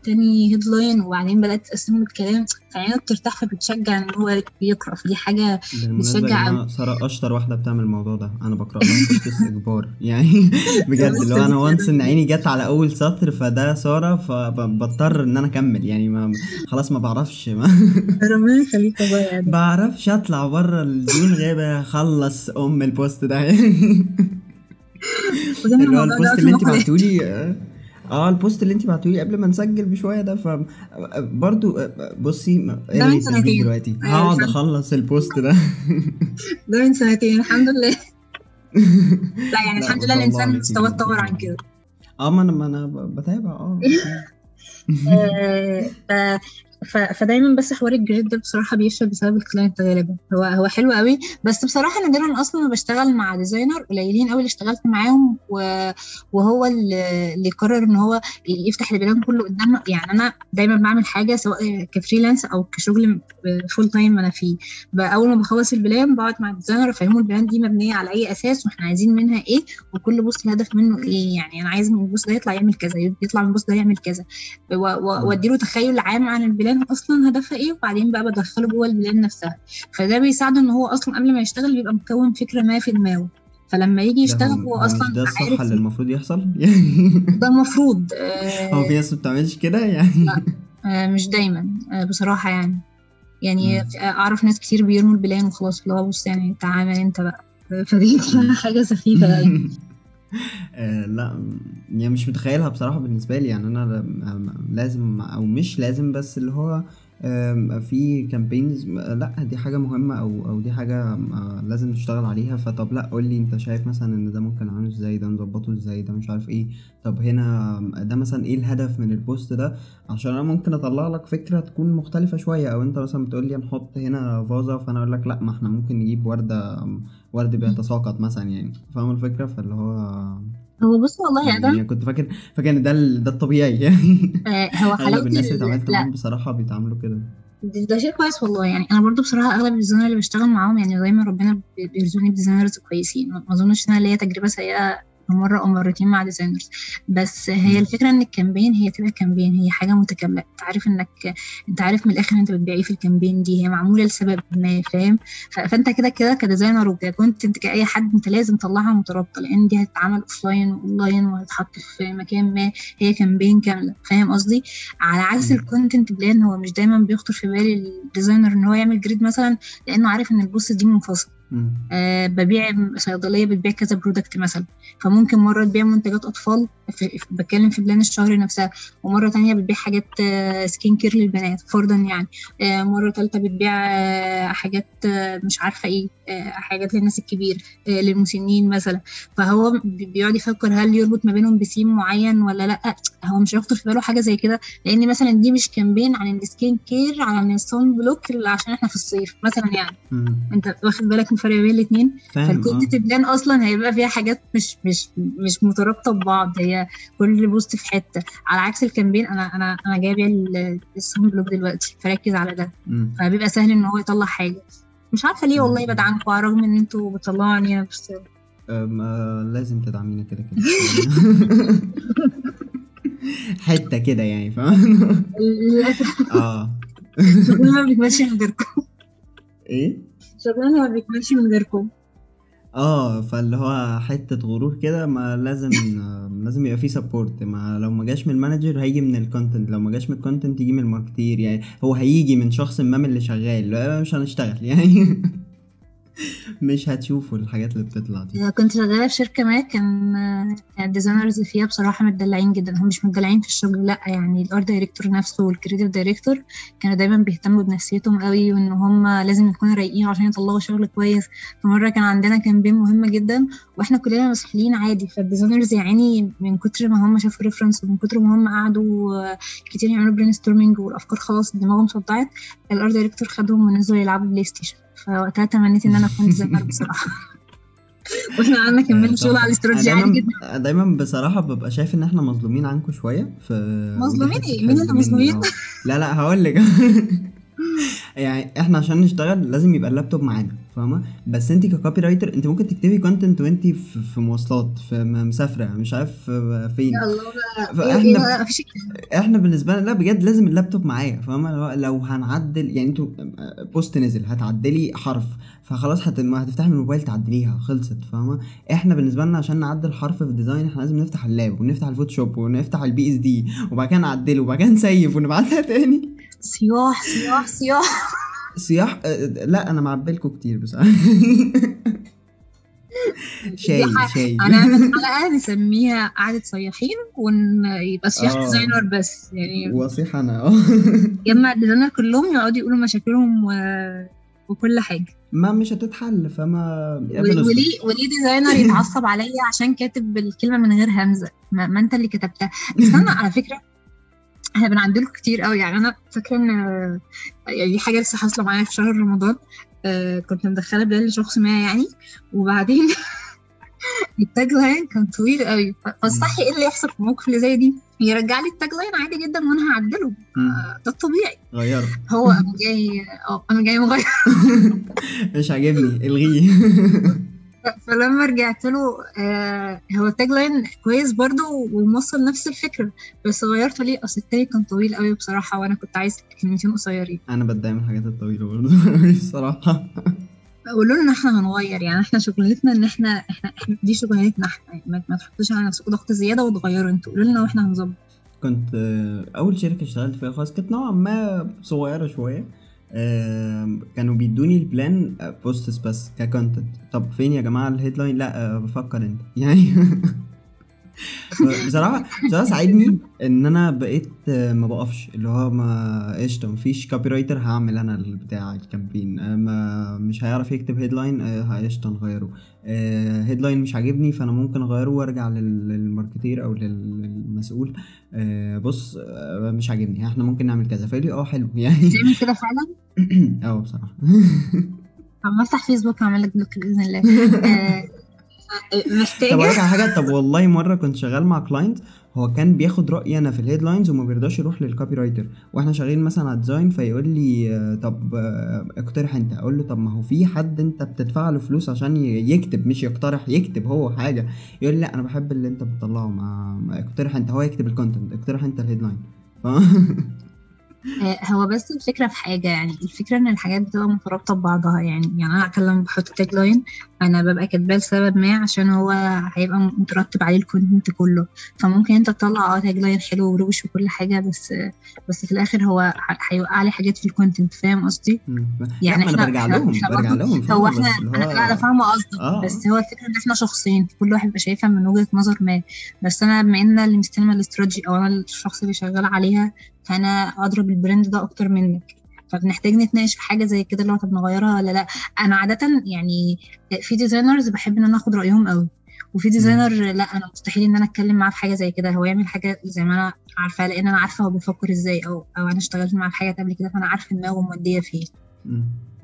[SPEAKER 1] تاني headline وبعدين بدأت تقسم الكلام فعينه بترتاح فبتشجع إن هو يقرأ. فدي
[SPEAKER 3] حاجة
[SPEAKER 1] بتشجع
[SPEAKER 3] سارة أشطر واحدة بتعمل الموضوع ده. أنا بقرا لها اجبار يعني بجد هو أنا once إن عيني جت على أول سطر فده سارة فبضطر إن أنا أكمل يعني ما خلاص ما بعرفش ما
[SPEAKER 1] ربنا يخليك والله.
[SPEAKER 3] بعرفش أطلع بره ال zone غير أخلص أم ال post ده يعني اللي هو
[SPEAKER 1] ده
[SPEAKER 3] ال post
[SPEAKER 1] اللي أنت.
[SPEAKER 3] بعتولي آه البوست اللي أنت بعتولي قبل ما نسجل بشوية ده ف برضو بصي
[SPEAKER 1] ده من سنتين.
[SPEAKER 3] دلوقتي
[SPEAKER 1] أيوة،
[SPEAKER 3] هقعد
[SPEAKER 1] أخلص
[SPEAKER 3] ال post ده
[SPEAKER 1] ده من سنتين الحمد لله لا يعني الحمد لله
[SPEAKER 3] الإنسان
[SPEAKER 1] مستواه. اتطور عن كده
[SPEAKER 3] آه ما أنا ما أنا بتابع
[SPEAKER 1] آه آه، فدايما بس حوار ال grid ده بصراحة بيفشل بسبب ال client غالبا. هو هو حلو قوي بس بصراحة نادرا أصلا بشتغل مع designer قليلين قوي اللي اشتغلت معاهم وهو اللي قرر إن هو يفتح ال plan كله قدامنا يعني أنا دايما بعمل حاجة سواء ك freelance أو كشغل full time أنا فيه. أول ما بخلص ال plan بقعد مع ال designer أفهمه ال plan دي مبنية على أي أساس وإحنا عايزين منها إيه وكل post الهدف منه إيه. يعني أنا عايز من ال post ده يطلع يعمل كذا يطلع من ال post ده يعمل كذا. وأديله تخيل عام عن ال plan أصلا هدفها إيه وبعدين بقى بدخله جوه ال plan نفسها. فده بيساعده إن هو أصلا قبل ما يشتغل بيبقى مكون فكرة ما في دماغه. فلما يجي يشتغل
[SPEAKER 3] هو-
[SPEAKER 1] أصلا
[SPEAKER 3] ده الصح اللي المفروض يحصل؟
[SPEAKER 1] ده المفروض آه،
[SPEAKER 3] هو في ناس ما بتعملش كده يعني؟
[SPEAKER 1] آه، مش دايما آه، بصراحة يعني. يعني. في- أعرف ناس كتير بيرموا ال plan وخلاص اللي هو بص يعني تعامل أنت بقى. فدي حاجة سخيفة يعني
[SPEAKER 3] آه، لا يعني مش متخيلها بصراحة بالنسبة لي. يعني أنا ل- لازم أو مش لازم بس اللي هو في campaigns لا دي حاجة مهمة أو أو دي حاجة آه، لازم نشتغل عليها. فطب لا قول لي أنت شايف مثلا إن ده ممكن أعمله إزاي؟ ده نظبطه إزاي؟ ده مش عارف إيه. طب هنا ده مثلا إيه الهدف من ال post ده؟ عشان أنا ممكن أطلع لك فكرة تكون مختلفة شوية. أو أنت مثلا بتقول لي نحط هنا فازة فأنا أقول لك لا ما إحنا ممكن نجيب وردة ورد بيتساقط مثلا يعني. فاهم الفكرة؟ فاللي هو
[SPEAKER 1] هو بص والله
[SPEAKER 3] يعني كنت فاكر فاكر إن ده ال- ده الطبيعي يعني.
[SPEAKER 1] آه، هو حلاوة
[SPEAKER 3] اغلب الناس اللي
[SPEAKER 1] ال-
[SPEAKER 3] اتعاملت
[SPEAKER 1] لا.
[SPEAKER 3] معاهم بصراحة بيتعاملوا كده.
[SPEAKER 1] ده ده شيء كويس والله. يعني أنا برضو بصراحة أغلب ال designers اللي بشتغل معاهم يعني دايما ربنا بي- بيرزقني ب designers كويسين. ما ما أظنش ان أنا ليا تجربة سيئة مرة أو مرتين مع designers بس هي
[SPEAKER 3] مم.
[SPEAKER 1] الفكرة إن ال campaign هي تبقى campaign هي حاجة متكاملة. أنت عارف إنك أنت عارف من الآخر أنت بتبيع إيه في ال campaign دي؟ هي معمولة لسبب ما فاهم؟ ف- فأنت كده كده ك designer وك content كأي حد أنت لازم تطلعها مترابطة لأن دي هتتعمل offline واونلاين وهتتحط في مكان ما. هي campaign كاملة فاهم قصدي؟ على عكس.
[SPEAKER 3] ال
[SPEAKER 1] content plan هو مش دايما بيخطر في بال ال designer إن هو يعمل grid مثلا لأنه عارف إن ال post دي منفصل. أه ببيع صيدلية بتبيع كذا product مثلا. فممكن مرة تبيع منتجات أطفال في بتكلم في plan الشهر نفسها. ومرة تانية بتبيع حاجات آه، skin care للبنات فرضا يعني. آه، مرة ثالثه بتبيع آه، حاجات آه، مش عارفة إيه آه، حاجات للناس الكبير آه، للمسنين مثلا. فهو بي- بيقعد يفكر هل يربط ما بينهم بسيم معين ولا لأ. هو مش هيخطر في باله حاجة زي كده لأن مثلا دي مش campaign عن ال skin care عن ال sun block عشان إحنا في الصيف مثلا يعني. أنت واخد بالك من الفرق بين الاثنين
[SPEAKER 3] فال
[SPEAKER 1] content
[SPEAKER 3] آه.
[SPEAKER 1] plan أصلا هيبقى فيها حاجات مش مش مش مترابطة ببعض. هي كل post في حتة. على عكس ال campaign أنا أنا أنا جايبه ال sun block دلوقتي فركز على ده. فبيبقى سهل إن هو يطلع حاجة. مش عارفة ليه والله. بدعمكم على الرغم إن أنتوا بتطلعوا عني بس
[SPEAKER 3] آه، لازم تدعمينا كده كده. حتة كده يعني فاهم؟
[SPEAKER 1] للأسف.
[SPEAKER 3] آه.
[SPEAKER 1] شغلنا ما من غيركم.
[SPEAKER 3] إيه؟
[SPEAKER 1] شغلنا ما بيكملش من غيركم.
[SPEAKER 3] آه فاللي هو حتة غرور كده ما لازم لازم يبقى فيه support ما لو ما جاش من ال manager هيجي من ال content لو ما جاش من ال content يجي من ال marketer. يعني هو هيجي من شخص ما من اللي شغال. مش هنشتغل يعني. مش هتشوفوا الحاجات اللي بتطلع دي.
[SPEAKER 1] كنت شغالة في شركة ما كان ال designers فيها بصراحة متدلعين جدا. هم مش متدلعين في الشغل لأ يعني ال art director نفسه وال creative director كانوا دايما بيهتموا بنفسيتهم قوي وإن هم لازم يكونوا رايقين عشان يطلعوا شغل كويس. فمرة كان عندنا campaign مهمة جدا وإحنا كلنا مسؤولين عادي. فال designers يعني من كتر ما هم شافوا reference ومن كتر ما هم قعدوا كتير يعملوا brainstorming والأفكار خلاص دماغهم صدعت ال art director خدهم ونزلوا يلعبوا بلاي ستيشن فوقتها تمنيت إن أنا أكون designer بصراحة. وإحنا قعدنا كملنا شغل على الاستراتيجي عادي
[SPEAKER 3] دايما
[SPEAKER 1] جدا.
[SPEAKER 3] دايما بصراحة ببقى شايف إن إحنا مظلومين عنكم شوية في
[SPEAKER 1] مظلومين إيه؟ مين اللي مظلومين؟
[SPEAKER 3] لا لا هقول لك. يعني إحنا عشان نشتغل لازم يبقى اللابتوب معانا فاهمة؟ بس انت ك copywriter انت ممكن تكتبي content وانت في, مواصلات في مسافرة مش عارف في- فين.
[SPEAKER 1] إيه مفيش
[SPEAKER 3] إحنا بالنسبة لنا لا بجد لازم اللابتوب معايا فاهمة؟ لو, لو هنعدل يعني أنتوا post نزل هتعدلي حرف فخلاص هت... هتفتحي من الموبايل تعدليها خلصت فاهمة؟ إحنا بالنسبة لنا عشان نعدل حرف في ال design إحنا لازم نفتح ال lap ونفتح الفوتوشوب ونفتح ال PSD وبعد كده نعدله وبعد كده ن save ونبعتها تاني.
[SPEAKER 1] صياح صياح صياح
[SPEAKER 3] صياح آه، لا أنا معبلكوا كتير بصراحة. شاي شاي
[SPEAKER 1] هنعمل حلقة نسميها قعدة صياحين ويبقى صياح
[SPEAKER 3] آه.
[SPEAKER 1] designer بس يعني.
[SPEAKER 3] واصيح أنا. آه
[SPEAKER 1] جمع ال designer كلهم يقعدوا يقولوا مشاكلهم و... وكل حاجة.
[SPEAKER 3] ما مش هتتحل فما
[SPEAKER 1] وليه. وليه designer يتعصب عليا عشان كاتب الكلمة من غير همزة؟ ما, ما أنت اللي كتبتها. أنا على فكرة إحنا بنعدله كتير قوي. يعني أنا فاكرة إن يعني دي حاجة لسه حاصلة معايا في شهر رمضان. آه كنت مدخلة plan لشخص ما يعني. وبعدين ال tagline كان طويل قوي. فالصح إيه اللي يحصل في الموقف اللي زي دي؟ يرجع لي ال tagline عادي جدا وأنا هعدله. آه، ده الطبيعي.
[SPEAKER 3] غيره.
[SPEAKER 1] هو أنا جاي آه أنا جاي مغير.
[SPEAKER 3] مش عاجبني. الغيه.
[SPEAKER 1] فلما رجعت له آه هو ال tagline كويس برضو وموصل نفس الفكرة بس غيرته ليه؟ أصل التاني كان طويل قوي بصراحة وأنا كنت عايز كلمتين قصيرين.
[SPEAKER 3] أنا بتضايق من الحاجات الطويلة برضه بصراحة.
[SPEAKER 1] قولوا لنا إحنا هنغير يعني إحنا شغلتنا إن إحنا إحنا, إحنا دي شغلتنا إحنا يعني ما, تحطوش على نفسكم ضغط زيادة وتغيروا أنتوا. قولوا لنا وإحنا هنظبط.
[SPEAKER 3] كنت آه، أول شركة اشتغلت فيها خالص كانت نوعا ما صغيرة شوية كانوا بيدوني ال plan posts بس ك content طب فين يا جماعة ال headline لا آه، بفكر انت. يعني بصراحة بصراحة ساعدني إن أنا بقيت آه، ما بقفش اللي هو ما قشطة مفيش copywriter هعمل أنا بتاع ال campaign آه، ما مش هيعرف يكتب headline قشطه نغيره. headline مش عاجبني فأنا ممكن أغيره وأرجع لل- لل marketer أو لل- للمسؤول. آه، بص آه، مش عاجبني إحنا ممكن نعمل كذا. فيقول لي آه حلو. يعني
[SPEAKER 1] تعمل كده فعلا؟
[SPEAKER 3] آه بصراحة.
[SPEAKER 1] عم افتح فيسبوك وأعمل لك block بإذن الله. آه،
[SPEAKER 3] طب أقول
[SPEAKER 1] محتاجه
[SPEAKER 3] على حاجة طب والله مرة كنت شغال مع client هو كان بياخد رايي أنا في ال headlines وما بيرضاش يروح لل copywriter وإحنا شغالين مثلا على ال design فيقول لي آه، طب آه، اقترح أنت. أقول له طب ما هو في حد أنت بتدفع له فلوس عشان يكتب مش يقترح يكتب هو حاجة. يقول لي لأ أنا بحب اللي أنت بتطلعه ما اقترح أنت. هو يكتب ال content اقترح أنت الهيدلاين
[SPEAKER 1] هو بس الفكرة في حاجة يعني الفكرة إن الحاجات بتبقى مترابطة ببعضها يعني يعني أنا لما بحط tagline أنا ببقى كاتباه لسبب ما عشان هو هيبقى مترتب عليه ال content كله فممكن أنت تطلع آه tagline حلو وروش وكل حاجة بس بس في الآخر هو هيوقع لي حاجات في ال content فاهم قصدي؟
[SPEAKER 3] يعني
[SPEAKER 1] إحنا-
[SPEAKER 3] برجع
[SPEAKER 1] إحنا-
[SPEAKER 3] لهم
[SPEAKER 1] إحنا
[SPEAKER 3] برجع لهم
[SPEAKER 1] هو
[SPEAKER 3] فاهمة؟ هو-
[SPEAKER 1] لا أنا فاهمة قصدك
[SPEAKER 3] آه.
[SPEAKER 1] بس هو الفكرة إن إحنا شخصين كل واحد بيبقى شايفها من وجهة نظر ما بس أنا بما إن أنا اللي مستلمة الاستراتيجي أو أنا الشخص اللي شغال عليها فانا أدرى بال brand ده أكتر منك. فبنحتاج نتناقش في حاجة زي كده اللي هو طب نغيرها ولا لا؟ أنا عادة يعني في designers بحب إن أنا آخد رأيهم قوي وفي designer لا أنا مستحيل إن أنا أتكلم معاه في حاجة زي كده. هو يعمل حاجة زي ما أنا عارفاها لأن أنا عارفة هو بيفكر إزاي أو أو أنا اشتغلت معاه في حاجات قبل كده فأنا عارفة دماغه مودية فين
[SPEAKER 3] مم.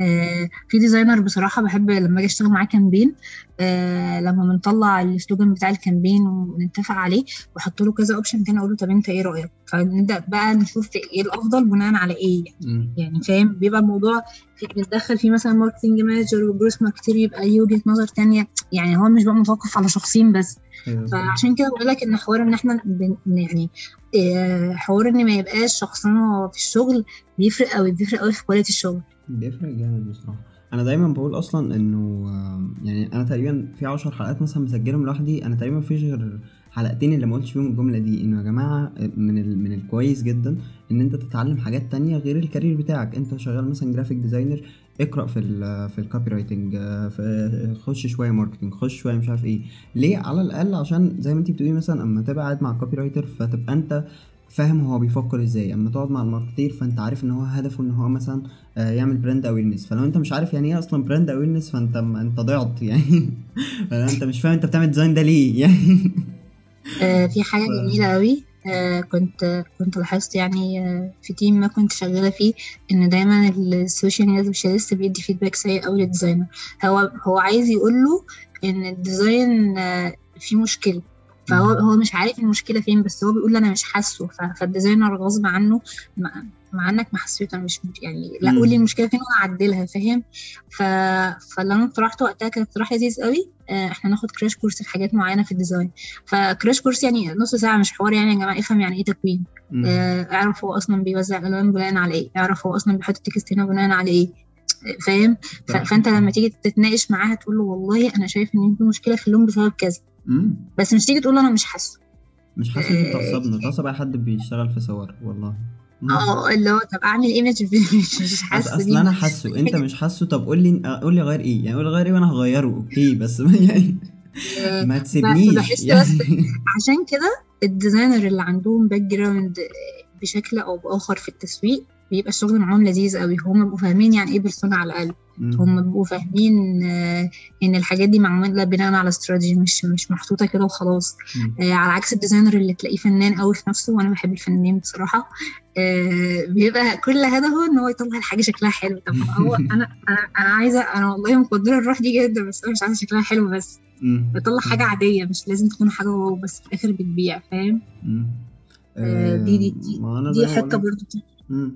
[SPEAKER 1] آه، في designer بصراحة بحب لما أجي أشتغل معاه campaign آه، لما بنطلع ال slogan بتاع ال campaign ونتفق عليه وأحط له كذا option كان أقول له طب أنت إيه رأيك؟ فنبدأ بقى نشوف إيه الأفضل بناء على إيه
[SPEAKER 3] مم.
[SPEAKER 1] يعني فاهم؟ بيبقى الموضوع في- بندخل فيه مثلا marketing manager و growth marketer يبقى ليه وجهة نظر تانية. يعني هو مش بقى متوقف على شخصين بس.
[SPEAKER 3] أيوة.
[SPEAKER 1] فعشان كده بقول لك إن حوار إن إحنا بن يعني آه، حوار إن ما يبقاش شخصنا في الشغل بيفرق قوي بيفرق قوي في quality الشغل.
[SPEAKER 3] بيفرق جامد بصراحة. أنا دايما بقول أصلا إنه آم، يعني أنا تقريبا في عشر حلقات مثلا مسجلهم لوحدي. أنا تقريبا مفيش غير حلقتين اللي ما قلتش فيهم الجملة دي. إنه يا جماعة من ال... من الكويس جدا إن أنت تتعلم حاجات تانية غير ال career بتاعك. أنت شغال مثلا graphic designer اقرأ في ال في ال copywriting في خش شوية marketing خش شوية مش عارف إيه. ليه؟ على الأقل عشان زي ما أنت بتقولي مثلا أما تبقى قاعد مع copywriter فتبقى أنت فاهم هو بيفكر إزاي. أما تقعد مع ال marketer فأنت عارف إن هو هدفه إن هو مثلا آه، يعمل brand awareness فلو أنت مش عارف يعني إيه أصلا brand awareness فأنت أنت ضعت يعني. أنت مش فاهم أنت بتعمل design ده ليه يعني.
[SPEAKER 1] آه، في حاجة
[SPEAKER 3] ف-
[SPEAKER 1] جميلة قوي آه، كنت كنت لاحظت يعني آه، في team ما كنت شغالة فيه إن دايما ال social media specialist بيدي feedback سيء أوي لل designer هو هو عايز يقول له إن ال design فيه مشكلة. فهو. هو مش عارف المشكلة فين بس هو بيقول أنا مش حاسه فال designer غصب عنه مع, مع إنك ما حسيته أنا مش يعني لا. قول لي المشكلة فين وأنا أعدلها فاهم ف... فاللي أنا اقترحته وقتها كان اقتراح لذيذ قوي آه، إحنا ناخد crash course في حاجات معينة في ال design ف crash course يعني نص ساعة مش حوار يعني يا جماعة افهم يعني إيه تكوين. آه، اعرف هو أصلا بيوزع الالوان بناء على إيه اعرف هو أصلا بيحط ال text هنا بناء على إيه فاهم. فأنت لما تيجي تتناقش معاها تقول له والله أنا شايف إن في مشكلة في اللون بسبب كذا
[SPEAKER 3] مم.
[SPEAKER 1] بس مش تيجي تقول أنا مش حاسة.
[SPEAKER 3] مش حاسس ان انت تعصبنا تعصب أي حد بيشتغل في صور والله.
[SPEAKER 1] آه اللي هو طب أعمل إيه مش حاسة
[SPEAKER 3] اصل أنا حاسه. أنت مش حاسه؟ طب قول لي قول لي غير إيه. يعني قول لي غير إيه وأنا هغيره. okay بس ما يعني
[SPEAKER 1] آه،
[SPEAKER 3] ما تسيبنيش. يعني
[SPEAKER 1] عشان كده ال designer اللي عندهم background بشكل أو بآخر في التسويق بيبقى الشغل معاهم لذيذ قوي هم بيبقوا فاهمين يعني إيه persona على الاقل. هم بيبقوا فاهمين آه، إن الحاجات دي معمولة بناء على استراتيجي مش مش محطوطة كده وخلاص. آه، على عكس ال designer اللي تلاقيه فنان قوي في نفسه وأنا بحب الفنانين بصراحة آه، بيبقى كل هدفه إن هو يطلع الحاجة شكلها حلو طب هو أنا أنا أنا عايزة أنا والله مقدرة الروح دي جدا بس أنا مش عايزة شكلها حلو بس
[SPEAKER 3] مم.
[SPEAKER 1] بطلع حاجة عادية مش لازم تكون حاجة واو بس في الآخر بتبيع فاهم. آه، دي دي دي,
[SPEAKER 3] أنا
[SPEAKER 1] دي
[SPEAKER 3] حتة
[SPEAKER 1] برضه.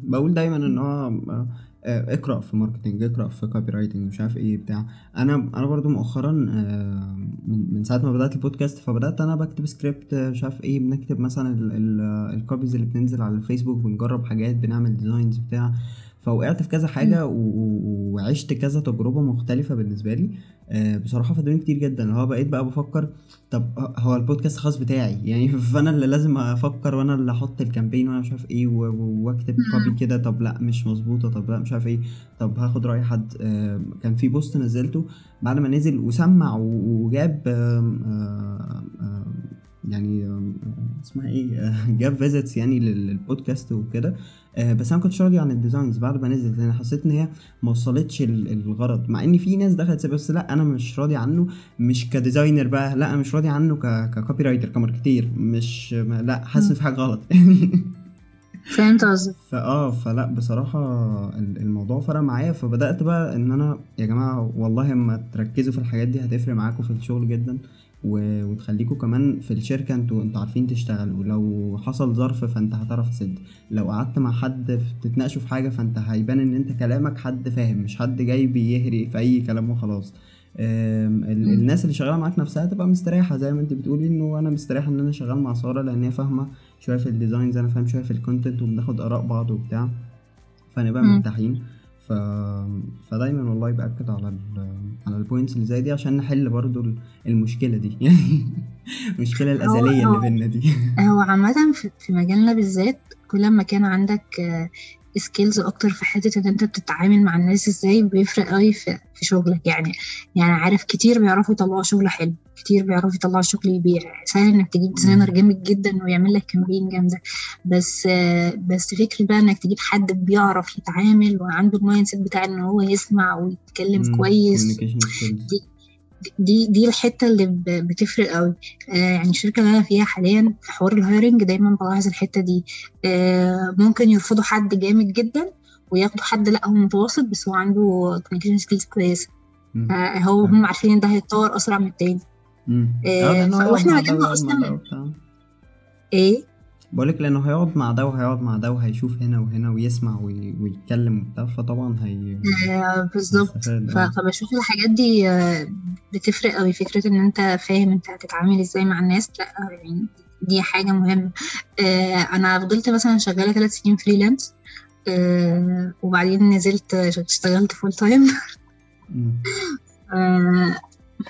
[SPEAKER 3] بقول دايما إن هو آه، اقرأ في marketing اقرأ في copywriting مش عارف إيه بتاع. أنا أنا برضو مؤخرا آه، من من ساعة ما بدأت البودكاست فبدأت أنا بكتب سكريبت آه، مش عارف إيه بنكتب مثلا ال copies اللي بتنزل على الفيسبوك بنجرب حاجات بنعمل designs بتاع. فوقعت في كذا حاجة وعشت كذا تجربة مختلفة بالنسبة لي. آه، بصراحة فادوني كتير جدا. اللي هو بقيت بقى بفكر طب هو البودكاست خاص بتاعي؟ يعني فأنا اللي لازم أفكر وأنا اللي أحط ال campaign وأنا مش عارف إيه
[SPEAKER 1] وأكتب.
[SPEAKER 3] copy كده. طب لأ مش مظبوطة. طب لأ مش عارف إيه. طب هاخد رأي حد. آه، كان في post نزلته بعد ما نزل وسمع وجاب يعني اسمها إيه جاب visits يعني لل- للبودكاست وكده. آه، بس أنا ما كنتش راضي عن ال designs بعد ما نزلت. لأن حسيت إن هي ما وصلتش ال- الغرض. مع إن في ناس دخلت بس لأ أنا مش راضي عنه. مش ك designer بقى لأ أنا مش راضي عنه ك copywriter ك marketer مش لأ حاسس في حاجة غلط.
[SPEAKER 1] فهمت قصدك.
[SPEAKER 3] فاه فلأ بصراحة ال- الموضوع فرق معايا. فبدأت بقى إن أنا يا جماعة والله اما تركزوا في الحاجات دي هتفرق معاكم في الشغل جدا. و- وتخليكوا كمان في الشركة أنتوا أنتوا عارفين تشتغلوا. لو حصل ظرف فانت هتعرف تسد. لو قعدت مع حد تتناقشوا في حاجة فانت هيبان ان انت كلامك حد فاهم مش حد جاي بيهري في أي كلام وخلاص. الناس اللي شغالة معاك نفسها تبقى مستريحة. زي ما انت بتقولي انه أنا مستريح ان أنا شغال مع سارة لأن هي فاهمة شوية في ال designs أنا فاهم شوية في ال content وبناخد آراء بعض وبتاع. فنبقى. مرتاحين. ف... فدايما والله بأكد على ال... على ال points اللي زي دي عشان نحل برضو ال- المشكلة دي. يعني المشكلة
[SPEAKER 1] الأزلية
[SPEAKER 3] اللي بينا دي.
[SPEAKER 1] هو عامة في في مجالنا بالذات كل ما كان عندك skills أكتر في حتة إن أنت بتتعامل مع الناس إزاي بيفرق قوي في في شغلك يعني يعني عارف كتير بيعرفوا يطلعوا شغل حلو كتير بيعرفوا يطلعوا شغل يبيع سهل إنك تجيب designer جامد جدا ويعمل لك campaign جامدة بس بس فكرة بقى إنك تجيب حد بيعرف يتعامل وعنده ال mindset بتاع إن هو يسمع ويتكلم. كويس
[SPEAKER 3] skills.
[SPEAKER 1] دي دي الحتة اللي بتفرق قوي. آه يعني الشركة اللي أنا فيها حاليا في حوار ال hiring دايما بلاحظ الحتة دي. آه ممكن يرفضوا حد جامد جدا وياخدوا حد لا هو متوسط بس هو عنده communication skills
[SPEAKER 3] كويسة.
[SPEAKER 1] آه هو هم عارفين إن ده هيتطور أسرع من التاني. آه،
[SPEAKER 3] مع ده
[SPEAKER 1] مجالنا
[SPEAKER 3] وبتاع.
[SPEAKER 1] إيه؟
[SPEAKER 3] بقولك لأنه هيقعد مع ده وهيقعد مع ده وهيشوف هنا وهنا ويسمع وي... ويتكلم وبتاع فطبعا هي
[SPEAKER 1] آه بالظبط
[SPEAKER 3] آه.
[SPEAKER 1] فبشوف الحاجات دي آه، بتفرق قوي فكرة إن أنت فاهم أنت هتتعامل إزاي مع الناس لأ يعني دي حاجة مهمة آه، أنا فضلت مثلا شغالة ثلاث سنين freelance وبعدين نزلت اشتغلت full
[SPEAKER 3] time.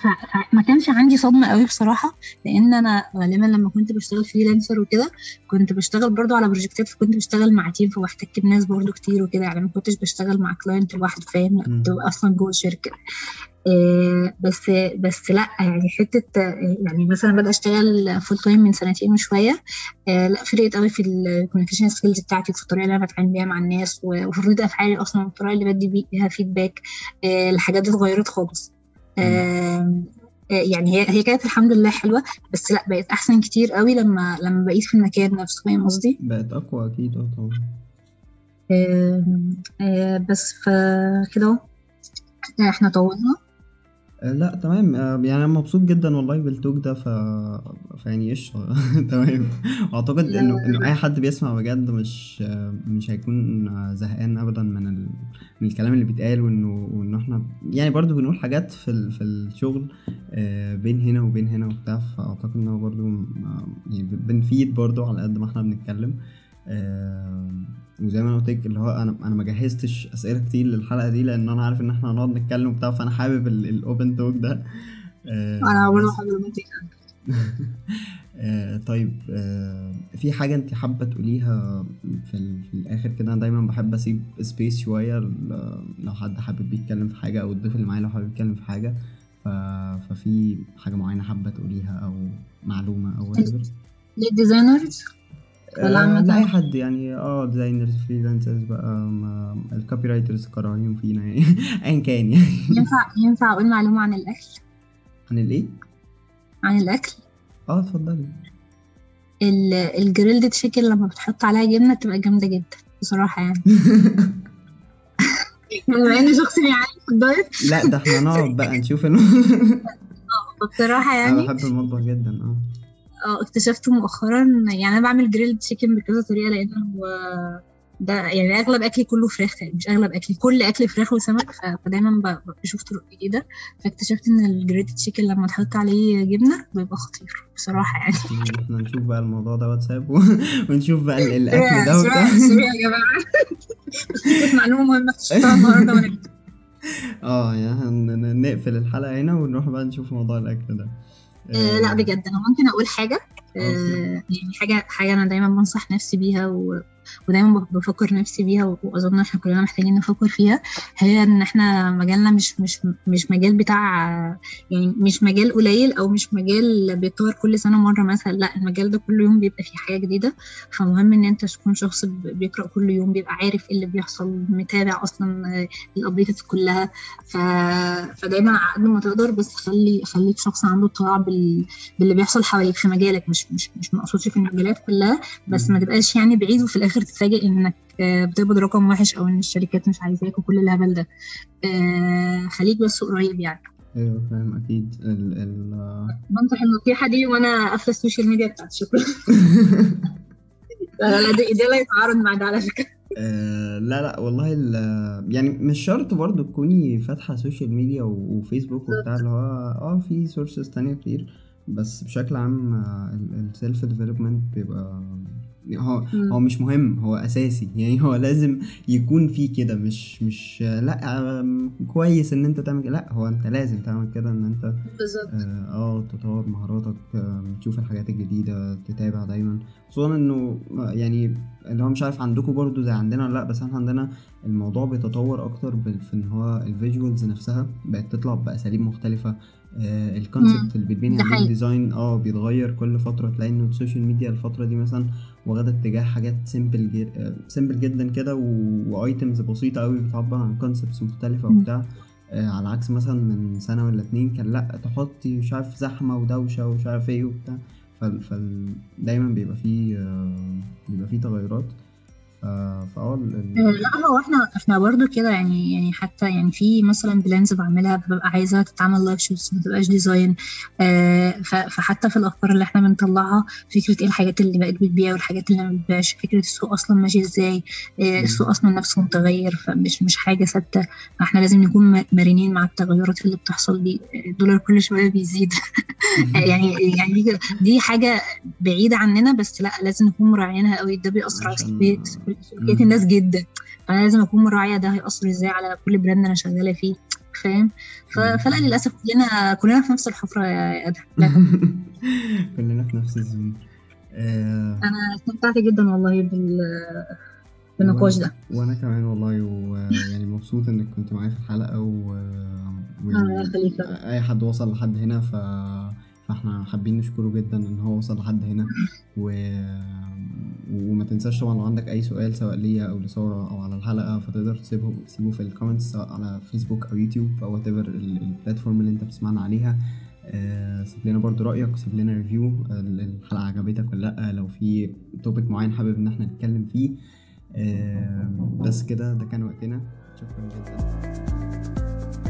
[SPEAKER 1] فما كانش عندي صدمة قوي بصراحة لأن أنا غالبا لما كنت بشتغل freelancer وكده كنت بشتغل برضو على project ات فكنت بشتغل مع team فبحتك بناس برضو كتير وكده يعني ما كنتش بشتغل مع client لوحده فاهم. كنت أصلا جوه الشركة آه، بس بس لأ يعني حتة يعني مثلا بدأ أشتغل full time من سنتين وشوية آه، لأ فرقت قوي في ال communication skills بتاعتي في الطريقة اللي أنا بتعامل بيها مع الناس وفي ردود أفعالي أصلا والطريقة اللي بدي بيها feedback الحاجات دي اتغيرت خالص. يعني هي هي كانت الحمد لله حلوة بس لا بقت أحسن كتير قوي لما لما بقيت في المكان نفسه فاهم قصدي؟
[SPEAKER 3] بقت أقوى أكيد آه طبعا.
[SPEAKER 1] آه، بس فكده أهو. إحنا طولنا.
[SPEAKER 3] آه، لا تمام. آه، يعني أنا مبسوط جدا والله بالتوك ده ف فيعني قشطة. تمام. واعتقد
[SPEAKER 1] إنه
[SPEAKER 3] إنه أي حد بيسمع بجد مش مش هيكون زهقان ابدا من ال... من الكلام اللي بيتقال وإنه وإنه إحنا يعني برضو بنقول حاجات في ال... في الشغل آه، بين هنا وبين هنا وبتاع. فأعتقد انه برضو آه، يعني بنفيد برضو على قد ما إحنا بنتكلم. وزي ما أنا قلت اللي هو أنا أنا ما جهزتش أسئلة كتير للحلقة دي لأن أنا عارف إن إحنا هنقعد نتكلم وبتاع فأنا حابب الاوبن توك ده. آه،
[SPEAKER 1] أنا
[SPEAKER 3] بس-
[SPEAKER 1] حابه المنطقة
[SPEAKER 3] آه طيب آه في حاجة أنت حابة تقوليها في, في الآخر كده؟ أنا دايما بحب أسيب space شوية لو حد حابب يتكلم في حاجة أو الضيف اللي معايا لو حابب يتكلم في حاجة. ففي حاجة معينة حابة تقوليها أو معلومة أو whatever
[SPEAKER 1] لل designers؟ ولا
[SPEAKER 3] آه
[SPEAKER 1] عامة؟
[SPEAKER 3] لأي حد يعني آه designers freelancers بقى ال copywriters كارهين فينا يعني. أيا كان يعني.
[SPEAKER 1] ينفع ينفع أقول معلومة عن الأكل؟
[SPEAKER 3] عن الإيه؟
[SPEAKER 1] عن الأكل؟
[SPEAKER 3] آه اتفضلي.
[SPEAKER 1] ال- ال grilled chicken لما بتحط عليها جبنة بتبقى جامدة جدا بصراحة يعني. بما إني شخص بيعاني في ال diet
[SPEAKER 3] لا ده إحنا نقعد بقى نشوف.
[SPEAKER 1] فبصراحة
[SPEAKER 3] أنا
[SPEAKER 1] يعني.
[SPEAKER 3] بحب المطبخ جدا آه.
[SPEAKER 1] آه اكتشفت مؤخرا. يعني أنا بعمل grilled chicken بكذا طريقة لأن هو ده يعني أغلب أكلي كله فراخ يعني مش أغلب أكلي كل اكلي فراخ وسمك فدايما بشوف طرق جديده فاكتشفت إن الجريلد تشيكن لما تحط عليه جبنة بيبقى خطير بصراحة يعني.
[SPEAKER 3] إحنا نشوف بقى الموضوع ده واتساب. ونشوف بقى ال- الأكل ده وبتاع
[SPEAKER 1] يا جماعة. معلومة مهمة اكتشفتها النهارده وأنا
[SPEAKER 3] آه يعني نقفل الحلقة هنا ونروح بقى نشوف موضوع الأكل ده.
[SPEAKER 1] آه لا بجد أنا ممكن أقول
[SPEAKER 3] حاجة.
[SPEAKER 1] آه يعني حاجة حاجة أنا دايما بنصح نفسي بيها و... ودايما بفكر نفسي بيها وأظن إحنا كلنا محتاجين نفكر فيها. هي إن إحنا مجالنا مش مش مش مجال بتاع يعني مش مجال قليل أو مش مجال بيتطور كل سنة مرة مثلا. لأ المجال ده كل يوم بيبقى فيه حاجة جديدة. فمهم إن أنت تكون شخص بيقرأ كل يوم بيبقى عارف إيه اللي بيحصل متابع أصلا الابديتس كلها. ف... فدايما على قد ما تقدر بس خلي خليك شخص عنده اطلاع بال... باللي بيحصل حواليك في مجالك. مش مش مش مقصودش في المجالات كلها بس ما تبقاش يعني بعيد وفي الآخر تتفاجئ إنك آه، بتقبض رقم وحش أو إن الشركات مش عايزاك وكل الهبل ده. آه، خليك بس قريب يعني.
[SPEAKER 3] أيوه فاهم أكيد. ال ال
[SPEAKER 1] بنصح النصيحه دي وأنا قافلة ال social media بتاعت شكرا. لا لا ده لا يتعارض مع ده على فكرة.
[SPEAKER 3] آه، لا لا والله ال- يعني مش شرط برضو تكوني فاتحة social media وفيسبوك وبتاع اللي هو آه في sources تانية كتير. بس بشكل عام ال self development بيبقى هو
[SPEAKER 1] مم.
[SPEAKER 3] هو مش مهم هو أساسي. يعني هو لازم يكون في كده مش مش لا كويس إن أنت تعمل لا هو أنت لازم تعمل كده إن أنت
[SPEAKER 1] بالظبط.
[SPEAKER 3] آه آه، تطور مهاراتك تشوف الحاجات الجديدة تتابع دايما. خصوصا إنه آه، يعني اللي هو مش عارف عندكم برضو زي عندنا لا بس إحنا عندنا الموضوع بيتطور أكتر في إن هو ال visuals نفسها بقت تطلع بأساليب مختلفة. آه ال concept اللي بيتبني عليه
[SPEAKER 1] حقيقي.
[SPEAKER 3] ال design آه بيتغير كل فترة. تلاقي إنه ال social media الفترة دي مثلا واخدة اتجاه حاجات simple جد simple جدا كده و items بسيطة قوي بتعبر عن concepts مختلفة
[SPEAKER 1] مم.
[SPEAKER 3] وبتاع. آه، على عكس مثلا من سنة ولا اتنين كان لأ تحطي مش عارف زحمة ودوشة ومش عارف إيه وبتاع. فال, فال دايما بيبقى فيه آه، بيبقى فيه تغيرات. فاه
[SPEAKER 1] آه،
[SPEAKER 3] ال-
[SPEAKER 1] لا هو إحنا إحنا برضو كده يعني يعني حتى يعني في مثلا plans بعملها ببقى عايزاها تتعمل live shots ما تبقاش design آه، فحتى في الأفكار اللي إحنا بنطلعها فكرة إيه الحاجات اللي بقت بتبيع والحاجات اللي ما بتبيعش فكرة السوق أصلا ماشي إزاي آه، السوق أصلا نفسه متغير فمش مش حاجة ثابتة. فاحنا لازم نكون مرنين مع التغيرات اللي بتحصل دي. الدولار كل شوية بيزيد. يعني يعني دي, دي حاجة بعيدة عننا بس لا لازم نكون مراعينها قوي ده بيأثر على سلوكيات
[SPEAKER 3] مم.
[SPEAKER 1] الناس جدا. فأنا لازم أكون مراعيه ده هيأثر إزاي على كل براند أنا شغالة فيه فاهم. فلا للأسف كلنا كلنا في نفس الحفرة يا أدهم.
[SPEAKER 3] كلنا في نفس ال zone. آه،
[SPEAKER 1] أنا استمتعت جدا والله بال بالنقاش ده.
[SPEAKER 3] وأنا كمان والله ويعني مبسوط إنك كنت معايا في الحلقة و... ويعني
[SPEAKER 1] يخليك
[SPEAKER 3] أي حد وصل لحد هنا ف... فاحنا حابين نشكره جدا إن هو وصل لحد هنا. و... وما تنساش طبعا لو عندك أي سؤال سواء ليا أو لسارة أو على الحلقة فتقدر تسيبه تسيبه في ال comments سواء على فيسبوك أو يوتيوب أو whatever ال platform اللي أنت بتسمعنا عليها. آه، سيب لنا برضو رأيك سيب لنا ريفيو الحلقة عجبتك ولا لأ؟ لو في توبيك معين حابب إن إحنا نتكلم فيه. آه، بس كده ده كان وقتنا. شكرا جدا.